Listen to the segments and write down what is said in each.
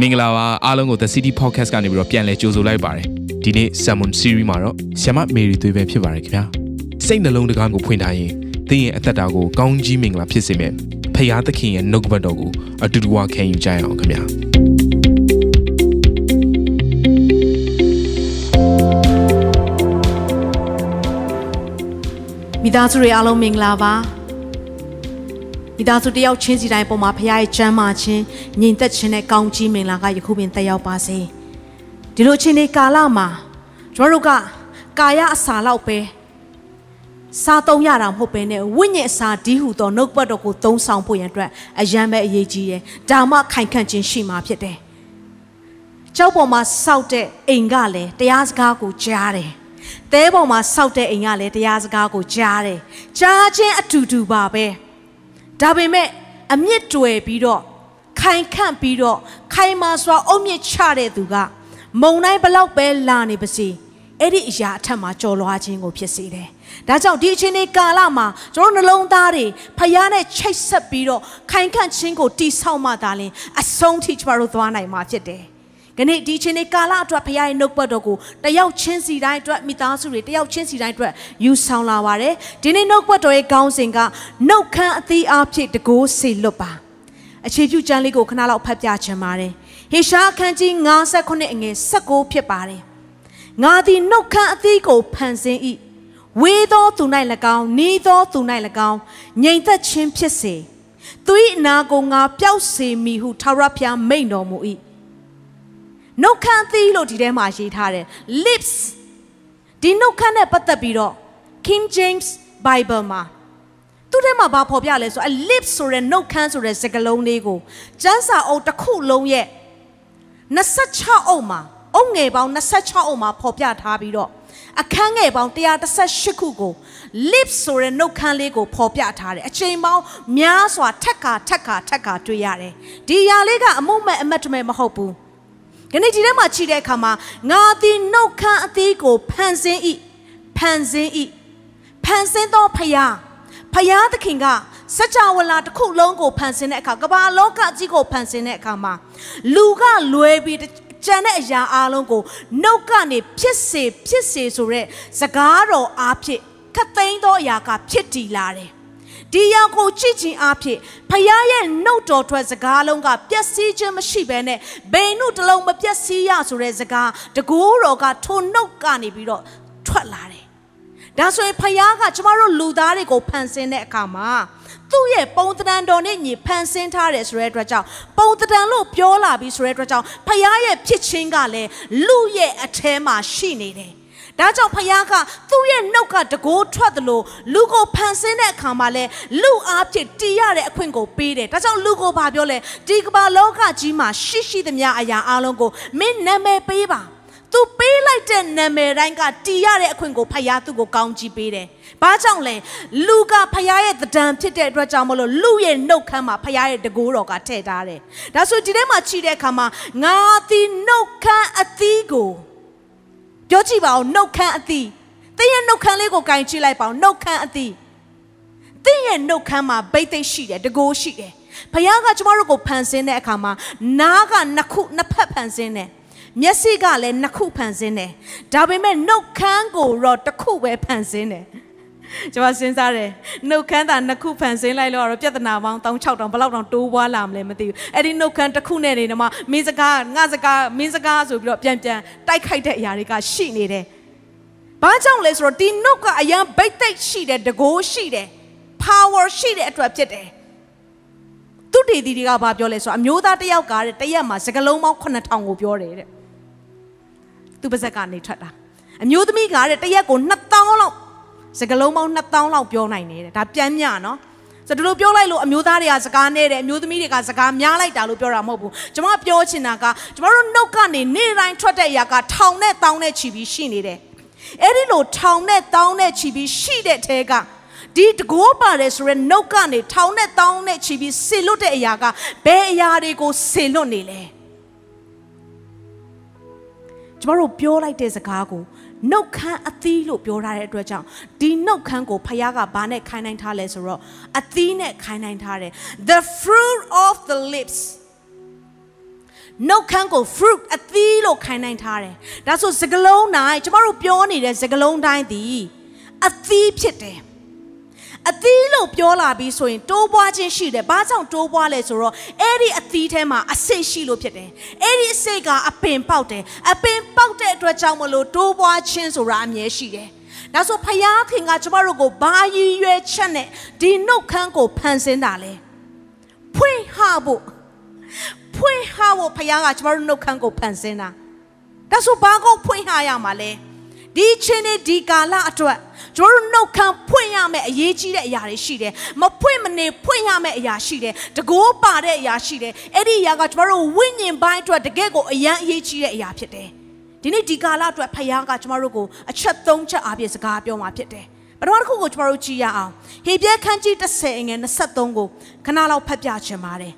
မင်္ဂလာပါအားလုံးကို The City Podcast ကနေပြီးတော့ပြန်လည်ကြိုဆိုလိုက်ပါတယ်ဒီနေ့ Sermon Series မှာတော့ဆ iam မေရီသွေးပဲဖြစ်ပါတယ်ခင်ဗျာစိတ်နှလုံးတကားကိုဖွင့်ထားရင်သင်ရဲ့အသက်တာကိုကောင်းကြီးမင်္ဂလာဖြစ်စေမယ့်ဖခင်သခင်ရဲ့နှုတ်ကပတ်တော်ကိုအတူတူဝခံယူကြရအောင်ခင်ဗျာမိသားစုတွေအားလုံးမင်္ဂလာပါ မိသားစုတယောက်ချင်းစီတိုင်းပုံမှာဖခင်ရဲ့ချမ်းမာခြင်းညီသက်ခြင်းနဲ့ကောင်းကြီးမင်္ဂလာကယခုပင်တက်ရောက်ပါစေဒီလိုချင်းဒီကာလမှာကျွန်တော်တို့ကကာယအစာလောက်ပဲစားသုံးရတာမဟုတ်ပဲနဲ့ဝိညာဉ်အစာဒီဟုသောနှုတ်ပတ်တော်ကိုသုံးဆောင်ဖို့ရန်အတွက်အယံပဲအရေးကြီးတယ်ဒါမှခိုင်ခန့်ခြင်းရှိမှာဖြစ်တယ်ကျောက်ပေါ်မှာစောက်တဲ့အိမ်ကလည်းတရားစကားကိုကြားတယ်။တဲပေါ်မှာစောက်တဲ့အိမ်ကလည်းတရားစကားကိုကြားတယ်။ကြားခြင်းအတူတူပါပဲ။ ဒါပေမဲ့အမြင့်တွယ်ပြီးတော့ခိုင်ခန့်ပြီးတော့ခိုင်မာစွာအုံမြင့်ချတဲ့သူကမုံတိုင်းဘလောက်ပဲလာနေပါစေအဲ့ဒီအရာအထက်မှာကြော်လွှားခြင်းကိုဖြစ်စေတယ်။ဒါကြောင့်ဒီအချိန်ဒီကာလမှာကျွန်တော်နှလုံးသားတွေဖျားနဲ့ချိတ်ဆက်ပြီးတော့ခိုင်ခန့်ခြင်းကိုတိဆောက်မှသာလျှင်အဆုံးထိကျွန်တော်တို့သွားနိုင်မှာဖြစ်တယ်။ ခဏဒီချင်းနေကာလအတွက်ဖခင်ရဲ့နှုတ်ပတ်တော်ကိုတယောက်ချင်းစီတိုင်းအတွက်မိသားစုတွေတယောက်ချင်းစီတိုင်းအတွက်ယူဆောင်လာပါတယ်ဒီနေ့နှုတ်ပတ်တော်ရဲ့ခေါင်းစဉ်ကနှုတ်ခမ်းအသီးအားဖြင့်တကိုးစေလွတ်ပါအခြေပြုကျမ်းလေးကိုခဏလောက်ဖတ်ပြချင်ပါတယ်ဟေရှာအခန်းကြီး59အငယ်16ဖြစ်ပါတယ်ငါသည်နှုတ်ခမ်းအသီးကိုဖန်ဆင်း၏ဝေသောသူ၌၎င်းနီးသောသူ၌၎င်းငြိမ်သက်ခြင်းဖြစ်စေသူ၏အနာကိုငါပျောက်စေမိဟုထာဝရဘုရားမိန့်တော်မူ၏ နှုတ်ခမ်းသီးလို့ဒီထဲမှာရေးထားတယ် lips ဒီနှုတ်ခမ်းနဲ့ပတ်သက်ပြီးတော့ King James Bible မှာသူထဲမှာဘာဖော်ပြလဲဆိုအ lips ဆိုတဲ့နှုတ်ခမ်းဆိုတဲ့စကားလုံးလေးကိုကျမ်းစာအုပ်တစ်ခုလုံးရဲ့26အုပ်မှာအုပ်ငယ်ပေါင်း26အုပ်မှာဖော်ပြထားပြီးတော့အခန်းငယ်ပေါင်း118ခုကို lips ဆိုတဲ့နှုတ်ခမ်းလေးကိုဖော်ပြထားတယ်အချိန်ပေါင်းများစွာထက်ခါထက်ခါထက်ခါတွေ့ရတယ်ဒီຢာလေးကအမှုမဲ့အမတ်တမဲမဟုတ်ဘူး ဒီနေ့ဒီထဲမှာခြိတဲ့အခါမှာငါသည်နှုတ်ခမ်းအသီးကိုဖန်ဆင်း၏ဖန်ဆင်း၏ဖန်ဆင်းသောဖယားဖယားသခင်ကစัจ java လာတစ်ခုလုံးကိုဖန်ဆင်းတဲ့အခါကမ္ဘာလောကအကြီးကိုဖန်ဆင်းတဲ့အခါမှာလူကလွယ်ပြီးကြံတဲ့အရာအလုံးကိုနှုတ်ကနေဖြစ်စေဖြစ်စေဆိုတဲ့စကားတော်အားဖြင့်ခတ်သိမ်းသောအရာကဖြစ်တည်လာတယ် ဒီရောက်ကိုကြည့်ခြင်းအဖြစ်ဖခင်ရဲ့နှုတ်တော်ထွက်စကားလုံးကပျက်စီးခြင်းမရှိဘဲနဲ့ဘိန်နှုတ်တစ်လုံးမပျက်စီးရဆိုတဲ့စကားတကူတော်ကထိုနှုတ်ကနေပြီးတော့ထွက်လာတယ်။ဒါဆိုရင်ဖခင်ကကျမတို့လူသားတွေကိုဖန်ဆင်းတဲ့အခါမှာသူ့ရဲ့ပုံသဏ္ဍာန်တော်နဲ့ညီဖန်ဆင်းထားတယ်ဆိုတဲ့အတွက်ကြောင့်ပုံသဏ္ဍာန်လို့ပြောလာပြီးဆိုတဲ့အတွက်ကြောင့်ဖခင်ရဲ့ဖြစ်ခြင်းကလည်းလူရဲ့အထဲမှာရှိနေတယ်။ ဒါကြောင့်ဖခင်ကသူ့ရဲ့နှုတ်ကတကိုးထွက်သလိုလူကိုဖန်ဆင်းတဲ့အခါမှာလဲလူအားဖြင့်တည်ရတဲ့အခွင့်ကိုပေးတယ်ဒါကြောင့်လူကိုဘာပြောလဲဒီကမ္ဘာလောကကြီးမှာရှိရှိသမျှအရာအလုံးကိုမင်းနာမည်ပေးပါသူပေးလိုက်တဲ့နာမည်တိုင်းကတည်ရတဲ့အခွင့်ကိုဖခင်သူ့ကိုကောင်းကြီးပေးတယ်။ဘာကြောင့်လဲလူကဖခင်ရဲ့တဒံဖြစ်တဲ့အတွက်ကြောင့်မလို့လူရဲ့နှုတ်ခမ်းမှာဖခင်ရဲ့တကိုးတော်ကထည့်ထားတယ်။ဒါဆိုဒီထဲမှာခြိတဲ့အခါမှာငါသည်နှုတ်ခမ်းအသီးကို ပြောကြည့်ပါဦးနှုတ်ခမ်းအသီးသင်ရဲ့နှုတ်ခမ်းလေးကိုကင်ကြည့်လိုက်ပါဦးနှုတ်ခမ်းအသီးသင်ရဲ့နှုတ်ခမ်းမှာဘိတ်သိက်ရှိတယ်တကိုးရှိတယ်ဘုရားကကျမတို့ကိုဖန်ဆင်းတဲ့အခါမှာနားကနှစ်ခုနှစ်ဖက်ဖန်ဆင်းတယ်မျက်စိကလည်းနှစ်ခုဖန်ဆင်းတယ်ဒါပေမဲ့နှုတ်ခမ်းကိုတော့တစ်ခုပဲဖန်ဆင်းတယ် ကျွန်မစဉ်းစားတယ်နှုတ်ခမ်းသာနှစ်ခုဖန်ဆင်းလိုက်လို့တော့ပြဿနာပေါင်း36တောင်ဘယ်လောက်တောင်တိုးပွားလာမလဲမသိဘူးအဲ့ဒီနှုတ်ခမ်းတစ်ခုနဲ့နေတော့မှမင်းစကားငါစကားမင်းစကားဆိုပြီးတော့ပြန်ပြန်တိုက်ခိုက်တဲ့အရာတွေကရှိနေတယ်ဘာကြောင့်လဲဆိုတော့ဒီနှုတ်ကအရန်ဘိတ်သိက်ရှိတယ်တကိုးရှိတယ် power ရှိတဲ့အတွက်ဖြစ်တယ်သူတေတီတွေကဘာပြောလဲဆိုတော့အမျိုးသားတစ်ယောက်ကတဲ့တရက်မှာစကလုံးပေါင်း9000ကိုပြောတယ်တဲ့သူပါဇက်ကနေထွက်တာအမျိုးသမီးကတဲ့တရက်ကို2000လောက် စကလုံးပေါင်း2000လောက်ပြောနိုင်တယ်ဒါပြန်မြနော်ဆိုတော့ဒီလိုပြောလိုက်လို့အမျိုးသားတွေကစကားနဲ့တယ်အမျိုးသမီးတွေကစကားများလိုက်တာလို့ပြောတာမဟုတ်ဘူးကျွန်မပြောချင်တာကကျွန်တော်တို့နှုတ်ကနေနေ့တိုင်းထွက်တဲ့အရာကထောင်နဲ့တောင်းနဲ့ချီပြီးရှိနေတယ်အဲ့ဒီလိုထောင်နဲ့တောင်းနဲ့ချီပြီးရှိတဲ့ထဲကဒီတကိုးပါတယ်ဆိုရဲနှုတ်ကနေထောင်နဲ့တောင်းနဲ့ချီပြီးဆေလွတ်တဲ့အရာကဘယ်အရာတွေကိုဆေလွတ်နေလဲ ကျမတို့ပြောလိုက်တဲ့စကားကိုနှုတ်ခမ်းအသီးလို့ပြောထားတဲ့အတွက်ကြောင့်ဒီနှုတ်ခမ်းကိုဖခင်ကဘာနဲ့ခိုင်းနိုင်ထားလဲဆိုတော့အသီးနဲ့ခိုင်းနိုင်ထားတယ် the fruit of the lips နှုတ်ခမ်းကို fruit အသီးလို့ခိုင်းနိုင်ထားတယ်ဒါဆိုစကလုံးတိုင်းကျမတို့ပြောနေတဲ့စကလုံးတိုင်းသည်အသီးဖြစ်တယ် အသီးလို့ပြောလာပြီးဆိုရင်တိုးပွားခြင်းရှိတယ်။ဘာကြောင့်တိုးပွားလဲဆိုတော့အဲ့ဒီအသီးထဲမှာအစိတ်ရှိလို့ဖြစ်တယ်။အဲ့ဒီအစိတ်ကအပင်ပေါက်တယ်။အပင်ပေါက်တဲ့အတွက်ကြောင့်မလို့တိုးပွားခြင်းဆိုတာအမြဲရှိတယ်။ဒါဆိုဖယားခင်ကကျမတို့ကိုဘာရည်ရွယ်ချက်နဲ့ဒီနှုတ်ခမ်းကိုဖန်ဆင်းတာလဲ။ဖွင့်ဟဖို့ဖွင့်ဟဖို့ဖယားကကျမတို့နှုတ်ခမ်းကိုဖန်ဆင်းတာ။ဒါဆိုဘာကိုဖွင့်ဟရမှာလဲ။ဒီချင်းနဲ့ဒီကာလအတွက် ကျွန်တော်တို့နှုတ်ခမ်းဖွင့်ရမယ့်အရေးကြီးတဲ့အရာတွေရှိတယ်မဖွင့်မနေဖွင့်ရမယ့်အရာရှိတယ်တကိုးပါတဲ့အရာရှိတယ်အဲ့ဒီအရာကကျွန်တော်တို့ဝိညာဉ်ပိုင်းအတွက်တကယ့်ကိုအရန်အရေးကြီးတဲ့အရာဖြစ်တယ်ဒီနေ့ဒီကာလအတွက်ဖခင်ကကျွန်တော်တို့ကိုအချက်၃ချက်အားဖြင့်စကားပြောမှာဖြစ်တယ်ပထမတစ်ခုကိုကျွန်တော်တို့ကြည့်ရအောင်ဟေပြဲခန်းကြီး30ငယ်23ကိုခဏလောက်ဖတ်ပြချင်ပါတယ်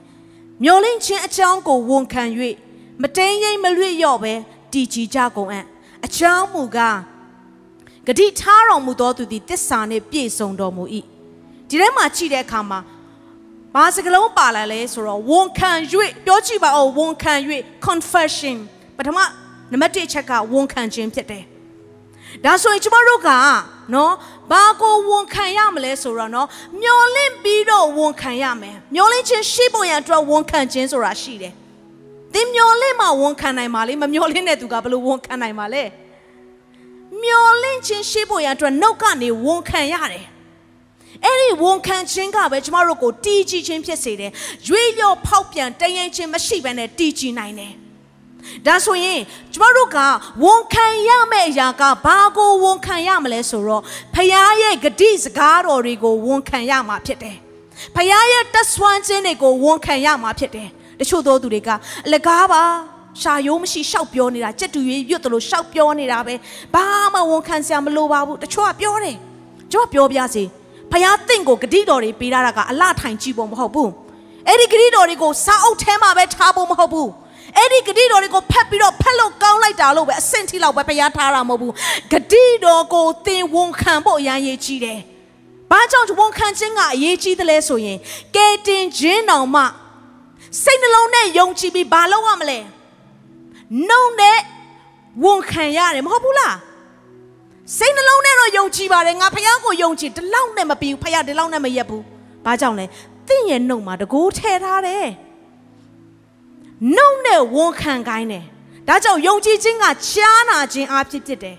မျောလင့်ခြင်းအကြောင်းကိုဝန်ခံ၍မတိမ်ရိပ်မလွတ်ရော့ပဲတည်ကြည်ကြကုန်အံ့အကြောင်းမူကား ဂတိထားတော်မူသောသူသည်တစ္ဆာနှင့်ပြည့်စုံတော်မူ၏ဒီထဲမှာကြည့်တဲ့အခါမှာဘာစကလုံးပါလာလဲဆိုတော့ဝန်ခံ၍ပြောကြည့်ပါဦးဝန်ခံ၍ confession ပထမနံပါတ်1ချက်ကဝန်ခံခြင်းဖြစ်တယ်ဒါဆိုရင်ကျမတို့ကနော်ဘာကိုဝန်ခံရမလဲဆိုတော့နော်မျောလင့်ပြီးတော့ဝန်ခံရမယ်မျောလင့်ခြင်းရှိဖို့ရန်အတွက်ဝန်ခံခြင်းဆိုတာရှိတယ်သင်မျောလင့်မှဝန်ခံနိုင်ပါလေမမျောလင့်တဲ့သူကဘယ်လိုဝန်ခံနိုင်ပါလဲ မျောလင့်ခြင်းရှိဖို့ရန်အတွက်နှုတ်ကနေဝန်ခံရတယ်အဲ့ဒီဝန်ခံခြင်းကပဲကျမတို့ကိုတီးကြည်ခြင်းဖြစ်စေတယ်ရွေ့လျော့ဖောက်ပြန်တရင်ခြင်းမရှိဘဲနဲ့တီးကြည်နိုင်တယ်ဒါဆိုရင်ကျမတို့ကဝန်ခံရမယ့်အရာကဘာကိုဝန်ခံရမလဲဆိုတော့ဖခင်ရဲ့ဂတိစကားတော်တွေကိုဝန်ခံရမှာဖြစ်တယ်ဖခင်ရဲ့တဆွမ်းခြင်းတွေကိုဝန်ခံရမှာဖြစ်တယ်တချို့သောသူတွေကအလကားပါ ရှာယိုးမရှိရှောက်ပြောနေတာကြက်တူရွေးရွတ်တယ်လို့ရှောက်ပြောနေတာပဲဘာမှဝန်ခံစရာမလိုပါဘူးတချို့ကပြောတယ်ကျွန်တော်ပြောပြစီဖယားတင့်ကိုဂတိတော်တွေပေးတာကအလှထိုင်ကြည့်ဖို့မဟုတ်ဘူးအဲ့ဒီဂတိတော်တွေကိုစာအုပ်ထဲမှာပဲထားဖို့မဟုတ်ဘူးအဲ့ဒီဂတိတော်တွေကိုဖက်ပြီးတော့ဖက်လို့ကောင်းလိုက်တာလို့ပဲအဆင့်ထိလောက်ပဲဖျားထားတာမဟုတ်ဘူးဂတိတော်ကိုသင်ဝန်ခံဖို့အရန်ရေးကြီးတယ်ဘာကြောင့်ဝန်ခံခြင်းကအရေးကြီးသလဲဆိုရင်ကဲတင်ခြင်းတော်မှစိတ်နှလုံးနဲ့ယုံကြည်ပြီးဘာလုပ်ရမလဲ နှုံနဲ့ဝန်ခံရတယ်မဟုတ်ဘူးလားစိတ်နှလုံးနဲ့တော့ယုံကြည်ပါတယ်ငါဖះကိုယုံကြည်ဒီလောက်နဲ့မပြီးဘူးဖះဒီလောက်နဲ့မရက်ဘူးဘာကြောင့်လဲသင်ရဲ့နှုံမှာတကိုးထဲထားတယ်နှုံနဲ့ဝန်ခံခိုင်းတယ်ဒါကြောင့်ယုံကြည်ခြင်းကကြားနာခြင်းအဖြစ်ဖြစ်တယ်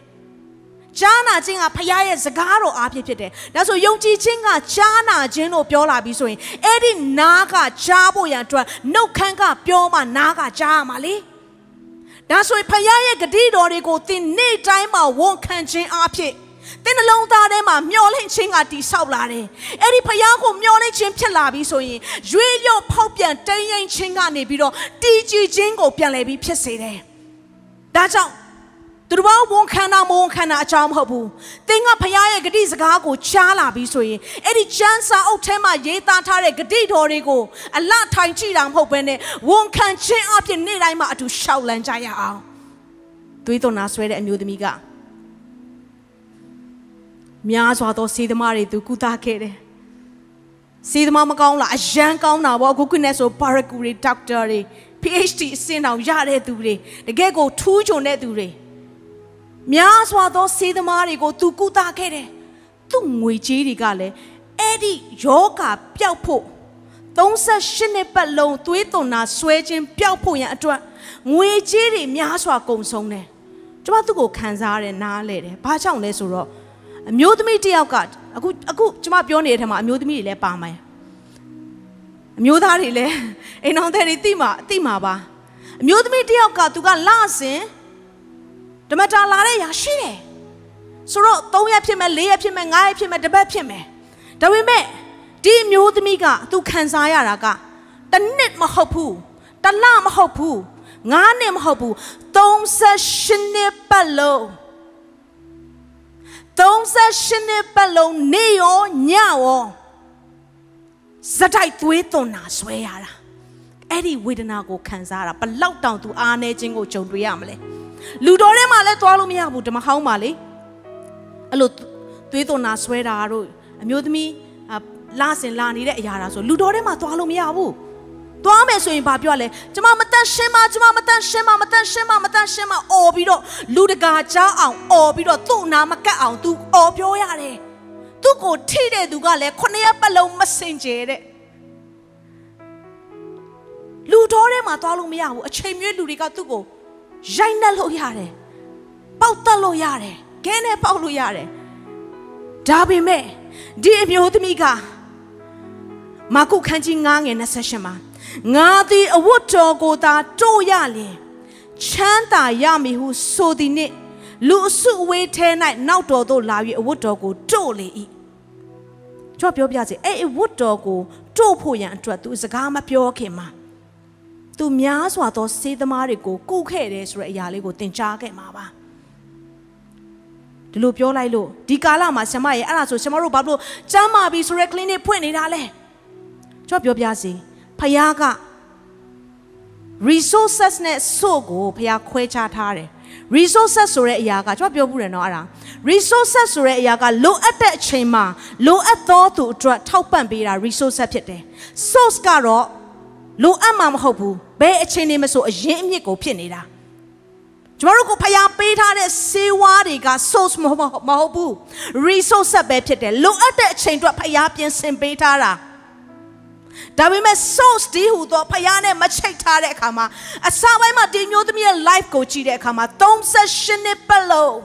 ကြားနာခြင်းကဖခင်ရဲ့စကားတော်အားဖြင့်ဖြစ်တယ်။ဒါဆိုယုံကြည်ခြင်းကကြားနာခြင်းလို့ပြောလာပြီးဆိုရင်အဲ့ဒီနားကကြားဖို့ရန်အတွက်နှုတ်ခမ်းကပြောမှနားကကြားရမှာလေ။ ဒါဆိုရင်ဖခင်ရဲ့ဂတိတော်တွေကိုသင်နေ့တိုင်းမှာဝန်ခံခြင်းအဖြစ်သင်နှလုံးသားထဲမှာမျောလင့်ခြင်းကတည်ဆောက်လာတယ်။အဲ့ဒီဖခင်ကိုမျောလင့်ခြင်းဖြစ်လာပြီဆိုရင်ရွေးလျော့ဖောက်ပြန်တိမ်ရင်ခြင်းကနေပြီးတော့တည်ကြည်ခြင်းကိုပြန်လည်ပြီးဖြစ်စေတယ်။ဒါကြောင့် သူတို့ဘာဝန်ခံတာမဝန်ခံတာအကြောင်းမဟုတ်ဘူးသင်ကဖခင်ရဲ့ဂတိစကားကိုကြားလာပြီးဆိုရင်အဲ့ဒီကျမ်းစာအုပ်ထဲမှာရေးသားထားတဲ့ဂတိတော်တွေကိုအလထိုင်ကြည့်တာမဟုတ်ဘဲနဲ့ဝန်ခံခြင်းအပြင်နေ့တိုင်းမှာအတူရှောက်လန်းကြရအောင်သွေးသွန်နာဆွဲတဲ့အမျိုးသမီးကများစွာသောစေသမားတွေသူကုသခဲ့တယ်စေသမားမကောင်းလားအရန်ကောင်းတာပေါ့အခုခုနဲ့ဆိုဘာရကူတွေဒေါက်တာတွေ PhD အဆင့်တောင်ရတဲ့သူတွေတကယ်ကိုထူးချွန်တဲ့သူတွေ များစွာသောစေသမားတွေကိုသူကုသခဲ့တယ်။သူ့ငွေကြေးတွေကလည်းအဲ့ဒီယောဂပျောက်ဖို့38နှစ်ပတ်လုံးသွေးသွန်နာဆွဲခြင်းပျောက်ဖို့ရန်အတွက်ငွေကြေးတွေများစွာကုန်ဆုံးတယ်။ကျွန်မသူ့ကိုခံစားရတယ်နားလဲတယ်။ဘာကြောင့်လဲဆိုတော့အမျိုးသမီးတယောက်ကအခုအခုကျွန်မပြောနေတဲ့ထဲမှာအမျိုးသမီးတွေလည်းပါမယ်။အမျိုးသားတွေလည်းအိမ်အောင်တဲ့တွေသိမှာသိမှာပါ။အမျိုးသမီးတယောက်ကသူကလဆင် ဓမ္မတာလာတဲ့ຢာရှိတယ်ဆိုတော့3ရက်ဖြစ်မယ်4ရက်ဖြစ်မယ်5ရက်ဖြစ်မယ်တစ်ပတ်ဖြစ်မယ်ဒါပေမဲ့ဒီမျိုးသမီးကသူခံစားရတာကတစ်နှစ်မဟုတ်ဘူးတစ်လမဟုတ်ဘူး9နှစ်မဟုတ်ဘူး38နှစ်ပတ်လုံး38နှစ်ပတ်လုံးနေရောညရောစတိုက်သွေးသွန်နာဆွဲရတာအဲ့ဒီဝေဒနာကိုခံစားရတာဘလောက်တောင်သူအားနေခြင်းကိုကြုံတွေ့ရမလဲ လူတော်ထဲမှာလည်းသွားလို့မရဘူးဓမ္မဟောင်းမှာလေအဲ့လိုသွေးသွနာဆွဲတာတို့အမျိုးသမီးလာစင်လာနေတဲ့အရာဒါဆိုလူတော်ထဲမှာသွားလို့မရဘူးသွားမယ်ဆိုရင်ဘာပြောလဲကျမမတန့်ရှင်းမကျမမတန့်ရှင်းမမတန့်ရှင်းမမတန့်ရှင်းမအော်ပြီးတော့လူတကာကြားအောင်အော်ပြီးတော့သူ့နာမကတ်အောင် तू အော်ပြောရတယ်သူ့ကိုထိတဲ့သူကလည်းခொနှစ်ရက်ပတ်လုံးမစင်ကြဲတဲ့လူတော်ထဲမှာသွားလို့မရဘူးအချိန်မြွေးလူတွေကသူ့ကို ရိုက်နှက်လို့ရတယ်ပေါက်တက်လို့ရတယ်ခဲနဲ့ပေါက်လို့ရတယ်ဒါပေမဲ့ဒီအမျိုးသမီးကမာကုခန်းကြီး9ငယ်28မှာငါသည်အဝတ်တော်ကိုသာတို့ရလျင်ချမ်းသာရမည်ဟုဆိုသည်နှင့်လူအစုအဝေးထဲ၌နောက်တော်သို့လာ၍အဝတ်တော်ကိုတို့လေ၏ကျွန်တော်ပြောပြစီအဲ့အဝတ်တော်ကိုတို့ဖို့ရန်အတွက်သူစကားမပြောခင်မှာ သူများစွာသောစေးသမားတွေကိုကုခဲ့တယ်ဆိုတဲ့အရာလေးကိုသင်ကြားခဲ့မှာပါဒီလိုပြောလိုက်လို့ဒီကာလမှာဆရာမရဲ့အဲ့ဒါဆိုဆရာမတို့ဘာလို့ကျမ်းမာပြီဆိုရဲ clinic ဖွင့်နေတာလဲကျွန်တော်ပြောပြစီဖခင်က resources နဲ့ source ကိုဖခင်ခွဲခြားထားတယ် resources ဆိုတဲ့အရာကကျွန်တော်ပြောဘူးတယ်နော်အဲ့ဒါ resources ဆိုတဲ့အရာကလိုအပ်တဲ့အချိန်မှာလိုအပ်သောသူအတွက်ထောက်ပံ့ပေးတာ resources ဖြစ်တယ် source ကတော့ လိုအပ်မှာမဟုတ်ဘူးဘယ်အချိန်နေမဆိုအရင်အမြစ်ကိုဖြစ်နေတာကျမတို့ကိုဖျားပေးထားတဲ့စေဝါတွေက source မဟုတ်မဟုတ်ဘူး resource ပဲဖြစ်တယ်လိုအပ်တဲ့အချိန်အတွက်ဖျားပြင်ဆင်ပေးထားတာဒါပေမဲ့ source ဒီဟူသောဖယားနဲ့မချိတ်ထားတဲ့အခါမှာအစပိုင်းမှာဒီမျိုးသမီးရဲ့ life ကိုကြည့်တဲ့အခါမှာ38နှစ်ပတ်လုံး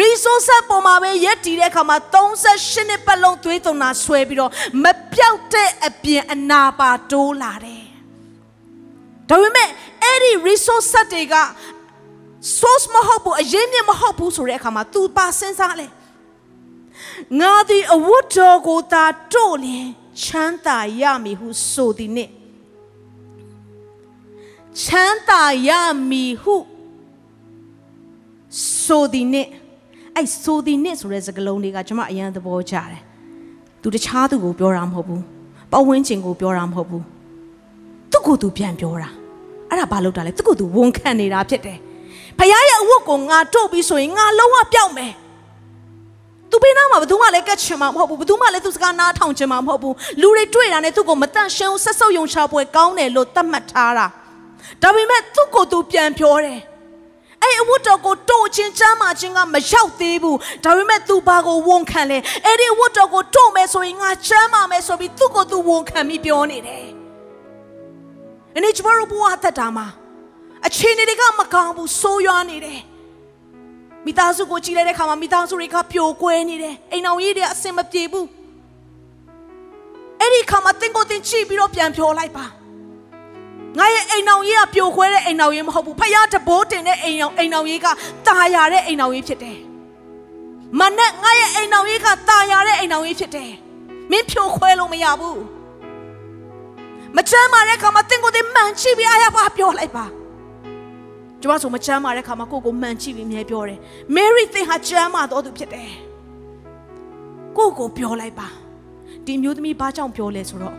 resource ပေါ်မှာပဲရက်တည်တဲ့အခါမှာ38နှစ်ပတ်လုံးသွေးသွန်တာဆွဲပြီးတော့မပြောက်တဲ့အပြင်အနာပါတိုးလာတယ်ဒါပေမဲ့အဲ့ဒီ resource တွေက source မဟုတ်ဘူးအရင်မြင့်မဟုတ်ဘူးဆိုတဲ့အခါမှာ तू ပါစဉ်းစားလဲငါသည်အဝတ်တော်ကိုသာတို့လျင်ချမ်းသာရမည်ဟုဆိုသည်နှင့်ချမ်းသာရမည်ဟုဆိုသည်နှင့် အဲ့ဆိုသည်နှင့်ဆိုတဲ့စကားလုံးတွေကကျွန်မအရန်သဘောကျတယ်သူတခြားသူကိုပြောတာမဟုတ်ဘူးပတ်ဝန်းကျင်ကိုပြောတာမဟုတ်ဘူးသူ့ကိုယ်သူပြန်ပြောတာအဲ့ဒါဘာလို့တာလဲသူ့ကိုယ်သူဝန်ခံနေတာဖြစ်တယ်ဖခင်ရဲ့အဝတ်ကိုငါတို့ပြီးဆိုရင်ငါလုံးဝပြောက်မယ်သူပေးနာမှာဘယ်သူမှလည်းကတ်ချင်မှာမဟုတ်ဘူးဘယ်သူမှလည်းသူစကားနားထောင်ချင်မှာမဟုတ်ဘူးလူတွေတွေ့တာနဲ့သူ့ကိုမတန့်ရှင်းဘူးဆက်ဆုပ်ယုံချပွဲကောင်းတယ်လို့သတ်မှတ်ထားတာဒါပေမဲ့သူ့ကိုသူပြန်ပြောတယ် အဲ့အဝတ်တော်ကိုတို့ချင်းချမ်းမာချင်းကမရောက်သေးဘူးဒါပေမဲ့ तू ဘာကိုဝန်ခံလဲအဲ့ဒီအဝတ်တော်ကိုတို့မယ်ဆိုရင်ငါချမ်းမာမယ်ဆိုပြီးသူ့ကိုသူဝန်ခံပြီးပြောနေတယ်အနေကျမတို့ဘဝသက်တာမှာအခြေအနေတွေကမကောင်းဘူးဆိုးရွားနေတယ်မိသားစုကိုကြည့်လိုက်တဲ့အခါမှာမိသားစုတွေကပျော်ကွဲနေတယ်အိမ်အောင်ကြီးတွေအဆင်မပြေဘူးအဲ့ဒီအခါမှာတင်းကိုတင်းချိပြီးတော့ပြန်ပြောလိုက်ပါ ငါရဲ့အိမ်အောင်ကြီးကပျော်ခွဲတဲ့အိမ်အောင်ကြီးမဟုတ်ဘူးဖယားတဘိုးတင်တဲ့အိမ်အောင်အိမ်အောင်ကြီးကတာယာတဲ့အိမ်အောင်ကြီးဖြစ်တယ်မနဲ့ငါရဲ့အိမ်အောင်ကြီးကတာယာတဲ့အိမ်အောင်ကြီးဖြစ်တယ်မင်းဖြိုခွဲလို့မရဘူးမချမ်းမာတဲ့အခါမှာတင်းကိုတင်းမှန်ချိပြီးအားရပါပြောလိုက်ပါကျမဆိုမချမ်းမာတဲ့ခါမှာကိုကိုမှန်ကြည့်ပြီးမြဲပြောတယ်။ Mary သင်ဟာချမ်းမာတော်သူဖြစ်တယ်။ကိုကိုပြောလိုက်ပါ။ဒီမျိုးသမီးဘာကြောင့်ပြောလဲဆိုတော့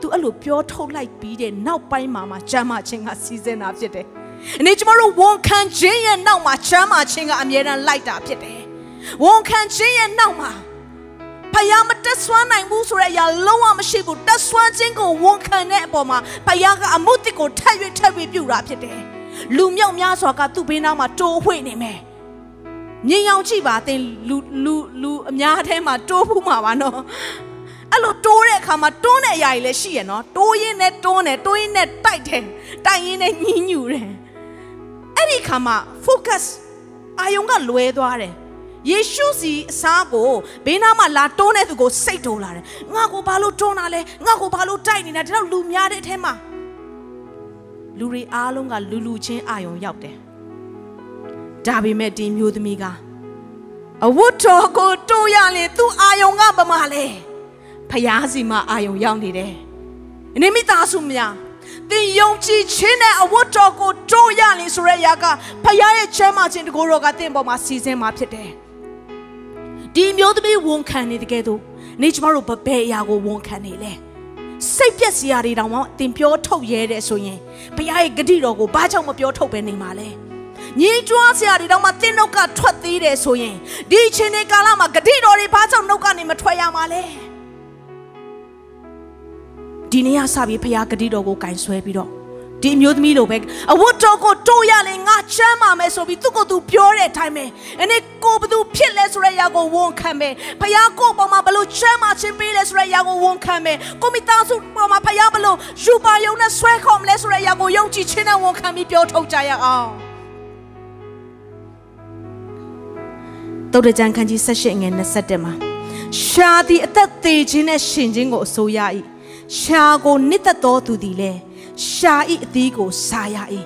तू အဲ့လိုပြောထုတ်လိုက်ပြီးတဲ့နောက်ပိုင်းမှာမှချမ်းမာခြင်းကစီစဉ်တာဖြစ်တယ်။အနေကျမတို့ဝန်ခံခြင်းရဲ့နောက်မှာချမ်းမာခြင်းကအမြဲတမ်းလိုက်တာဖြစ်တယ်။ဝန်ခံခြင်းရဲ့နောက်မှာဖယားမတက်ဆွမ်းနိုင်ဘူးဆိုတဲ့အရာလုံးဝမရှိဘူးတက်ဆွမ်းခြင်းကိုဝန်ခံတဲ့အပေါ်မှာဖယားကအမှုတစ်ကိုထပ်၍ထပ်ပြီးပြုတာဖြစ်တယ်။လူမြောက်များစွာကသူ့ဘေးနားမှာတိုးဝှေ့နေမယ်မြင်အောင်ကြည့်ပါအတင်လူလူလူအများထဲမှာတိုးဖူးမှာပါနော် အဲ့လိုတိုးတဲ့အခါမှာတွန်းတဲ့အရာကြီးလည်းရှိရနော်တိုးရင်းနဲ့တွန်းတယ်တိုးရင်းနဲ့တိုက်တယ်တိုက်ရင်းနဲ့ညှင်းညူတယ်အဲ့ဒီခါမှာ focus အာယုံကလွဲသွားတယ်ယေရှုစီအစားကိုဘေးနားမှာလာတွန်းတဲ့သူကိုစိတ်တိုးလာတယ်ငါကိုဘာလို့တွန်းတာလဲငါကိုဘာလို့တိုက်နေတာဒီတော့လူများတဲ့အထဲမှာလူတွေအားလုံးကလူလူချင်းအာယုံရောက်တယ်ဒါပေမဲ့ဒီမျိုးသမီးကအဝတ်တော်ကိုတိုးရရင်သူ့အာယုံကပမာလဲ ဖျားစီမှာအာယုံရောက်နေတယ်အနေမိသားစုများသင်ယုံကြည်ခြင်းနဲ့အဝတ်တော်ကိုတိုးရရင်ဆိုတဲ့အရာကဖျားရဲ့ချမ်းသာခြင်းတကူတော်ကသင်ပေါ်မှာစီစဉ်မှာဖြစ်တယ်ဒီမျိုးသမီးဝန်ခံနေတကယ်တော့နေကျမတို့ဘယ်အရာကိုဝန်ခံနေလဲစိတ်ပြက်စရာတွေတောင်မှတင်ပြောထုတ်ရဲတယ်ဆိုရင်ဘုရားရဲ့ဂတိတော်ကိုဘာကြောင့်မပြောထုတ်ပဲနေမှာလဲညင်ကြွားစရာတွေတောင်မှတင်းနှုတ်ကထွက်သေးတယ်ဆိုရင်ဒီအချိန်ဒီကာလမှာဂတိတော်တွေဘာကြောင့်နှုတ်ကနေမထွက်ရမှာလဲ ဒီနေ့ကစပြီးဖခင်ဂတိတော်ကိုကင်ဆွဲပြီးတော့ဒီအမျိုးသမီးလိုပဲအဝတ်တော်ကိုတိုးရလေငါချမ်းပါမယ်ဆိုပြီးသူ့ကိုယ်သူပြောတဲ့အတိုင်းပဲအဲ့ဒီကိုဘသူဖြစ်လဲဆိုတဲ့အရာကိုဝန်ခံမယ်ဖခင်ကိုပေါ်မှာဘလို့ချမ်းပါခြင်းပေးလဲဆိုတဲ့အရာကိုဝန်ခံမယ်ကိုမိသားစုပေါ်မှာဖခင်ဘလို့ယူပါယုံနဲ့ဆွဲခေါ်မလဲဆိုတဲ့အရာကိုယုံကြည်ခြင်းနဲ့ဝန်ခံပြီးပြောထုတ်ကြရအောင်တုတ်တကြံခန်းကြီး၁၈ငယ်27မှာရှာသည်အသက်သေးခြင်းနဲ့ရှင်ခြင်းကိုအစိုးရ၏ ရှာကိုနှစ်သက်တော်သူသည်လည်းရှာဤအသီးကိုစားရ၏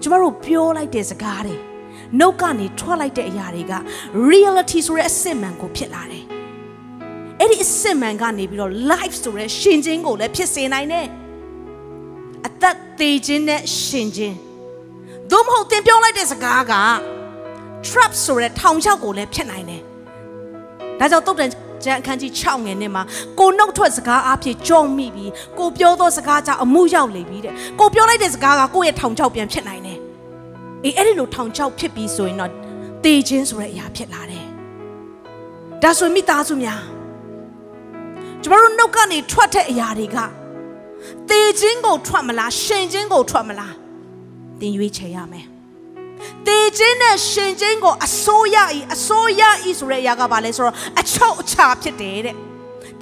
ကျမတို့ပြောလိုက်တဲ့စကားတွေနှုတ်ကနေထွက်လိုက်တဲ့အရာတွေက reality ဆိုတဲ့အစစ်မှန်ကိုဖြစ်လာတယ်အဲ့ဒီအစစ်မှန်ကနေပြီးတော့ life ဆိုတဲ့ရှင်ခြင်းကိုလည်းဖြစ်စေနိုင်တယ်အသက်သေးခြင်းနဲ့ရှင်ခြင်းသို့မဟုတ်သင်ပြောလိုက်တဲ့စကားက trap ဆိုတဲ့ထောင်ချောက်ကိုလည်းဖြစ်နိုင်တယ်ဒါကြောင့်တုတ်တန် ကျမ်းအခန်းကြီး6ငယ်နဲ့မှာကိုနှုတ်ထွက်စကားအဖြစ်ကြောမိပြီးကိုပြောသောစကားကြောင့်အမှုရောက်လေပြီတဲ့ကိုပြောလိုက်တဲ့စကားကကိုယ့်ရဲ့ထောင်ချောက်ပြန်ဖြစ်နိုင်တယ်အေးအဲ့ဒီလိုထောင်ချောက်ဖြစ်ပြီးဆိုရင်တော့တေခြင်းဆိုတဲ့အရာဖြစ်လာတယ်ဒါဆိုမိသားစုများကျမတို့နှုတ်ကနေထွက်တဲ့အရာတွေကတေခြင်းကိုထွက်မလားရှင်ခြင်းကိုထွက်မလားသင်ရွေးချယ်ရမယ် တေခြင်းနဲ့ရှင်ခြင်းကိုအစိုးရဤအစိုးရဤဆိုတဲ့အရာကဘာလဲဆိုတော့အချုပ်အခြာဖြစ်တယ်တဲ့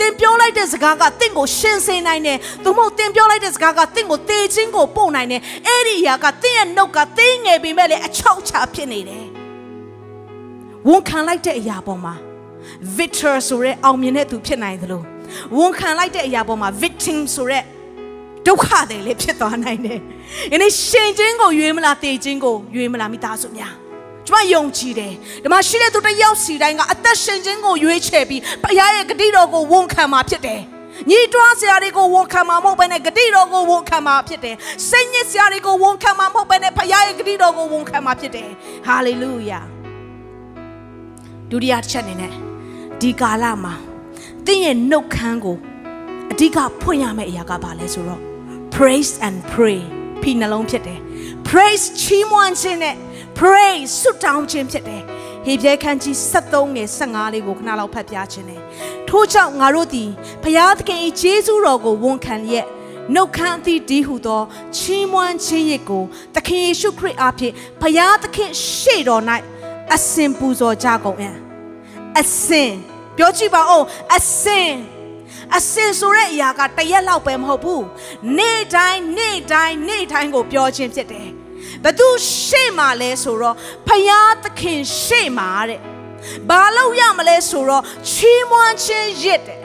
တင်ပြောလိုက်တဲ့စကားကတင့်ကိုရှင်းစေနိုင်တယ်။သို့မဟုတ်တင်ပြောလိုက်တဲ့စကားကတင့်ကိုတေခြင်းကိုပို့နိုင်တယ်။အဲ့ဒီအရာကတင့်ရဲ့နှုတ်ကတင်းငယ်ပေမဲ့လည်းအချောက်ချဖြစ်နေတယ်။ဝန်ခံလိုက်တဲ့အရာပေါ်မှာ victor ဆိုတဲ့အောင်မြင်တဲ့သူဖြစ်နိုင်သလိုဝန်ခံလိုက်တဲ့အရာပေါ်မှာ victim ဆိုတဲ့ ဒုက္ခတွေလည်းဖြစ်သွားနိုင်တယ်။ယနေ့ရှင်ခြင်းကိုရွေးမလားတေခြင်းကိုရွေးမလားမိသားစုများ။ကျွန်မယုံကြည်တယ်။ဒီမှာရှိတဲ့သူတစ်ယောက်စီတိုင်းကအသက်ရှင်ခြင်းကိုရွေးချယ်ပြီးဘုရားရဲ့ဂတိတော်ကိုဝန်ခံမှာဖြစ်တယ်။ညီတွားစရာတွေကိုဝန်ခံမှာမဟုတ်ဘဲနဲ့ဂတိတော်ကိုဝန်ခံမှာဖြစ်တယ်။စိတ်ညစ်စရာတွေကိုဝန်ခံမှာမဟုတ်ဘဲနဲ့ဘုရားရဲ့ဂတိတော်ကိုဝန်ခံမှာဖြစ်တယ်။ဟာလေလုယာ။ဒုတိယတစ်ချက်အနေနဲ့ဒီကာလမှာသင်ရဲ့နှုတ်ခမ်းကိုအဓိကဖွင့်ရမယ့်အရာကဘာလဲဆိုတော့ praise and pray ဖိနှလုံးဖြစ်တယ် praise ချီးမွမ်းခြင်းနဲ့ praise ဆုတောင်းခြင်းဖြစ်တယ်ဟေပြဲခန်းကြီး73ငယ်15လေးကိုခဏလောက်ဖတ်ပြခြင်းတယ်ထို့ကြောင့်ငါတို့သည်ဘုရားသခင်၏ကျေးဇူးတော်ကိုဝန်ခံလျက်နှုတ်ခမ်းအသီးဒီဟုသောချီးမွမ်းခြင်းရစ်ကိုသခင်ယေရှုခရစ်အားဖြင့်ဘုရားသခင်ရှေ့တော်၌အစင်ပူဇော်ကြကုန်အံ့အစင်ပြောကြည့်ပါဦးအစင် အစင်ဆိုတဲ့အရာကတရက်လောက်ပဲမဟုတ်ဘူးနေ့တိုင်းနေ့တိုင်းနေ့တိုင်းကိုပြောခြင်းဖြစ်တယ်ဘသူရှေ့မှာလဲဆိုတော့ဖယားသခင်ရှေ့မှာတဲ့ဘာလို့ရမလဲဆိုတော့ချီးမွမ်းခြင်းရစ်တယ်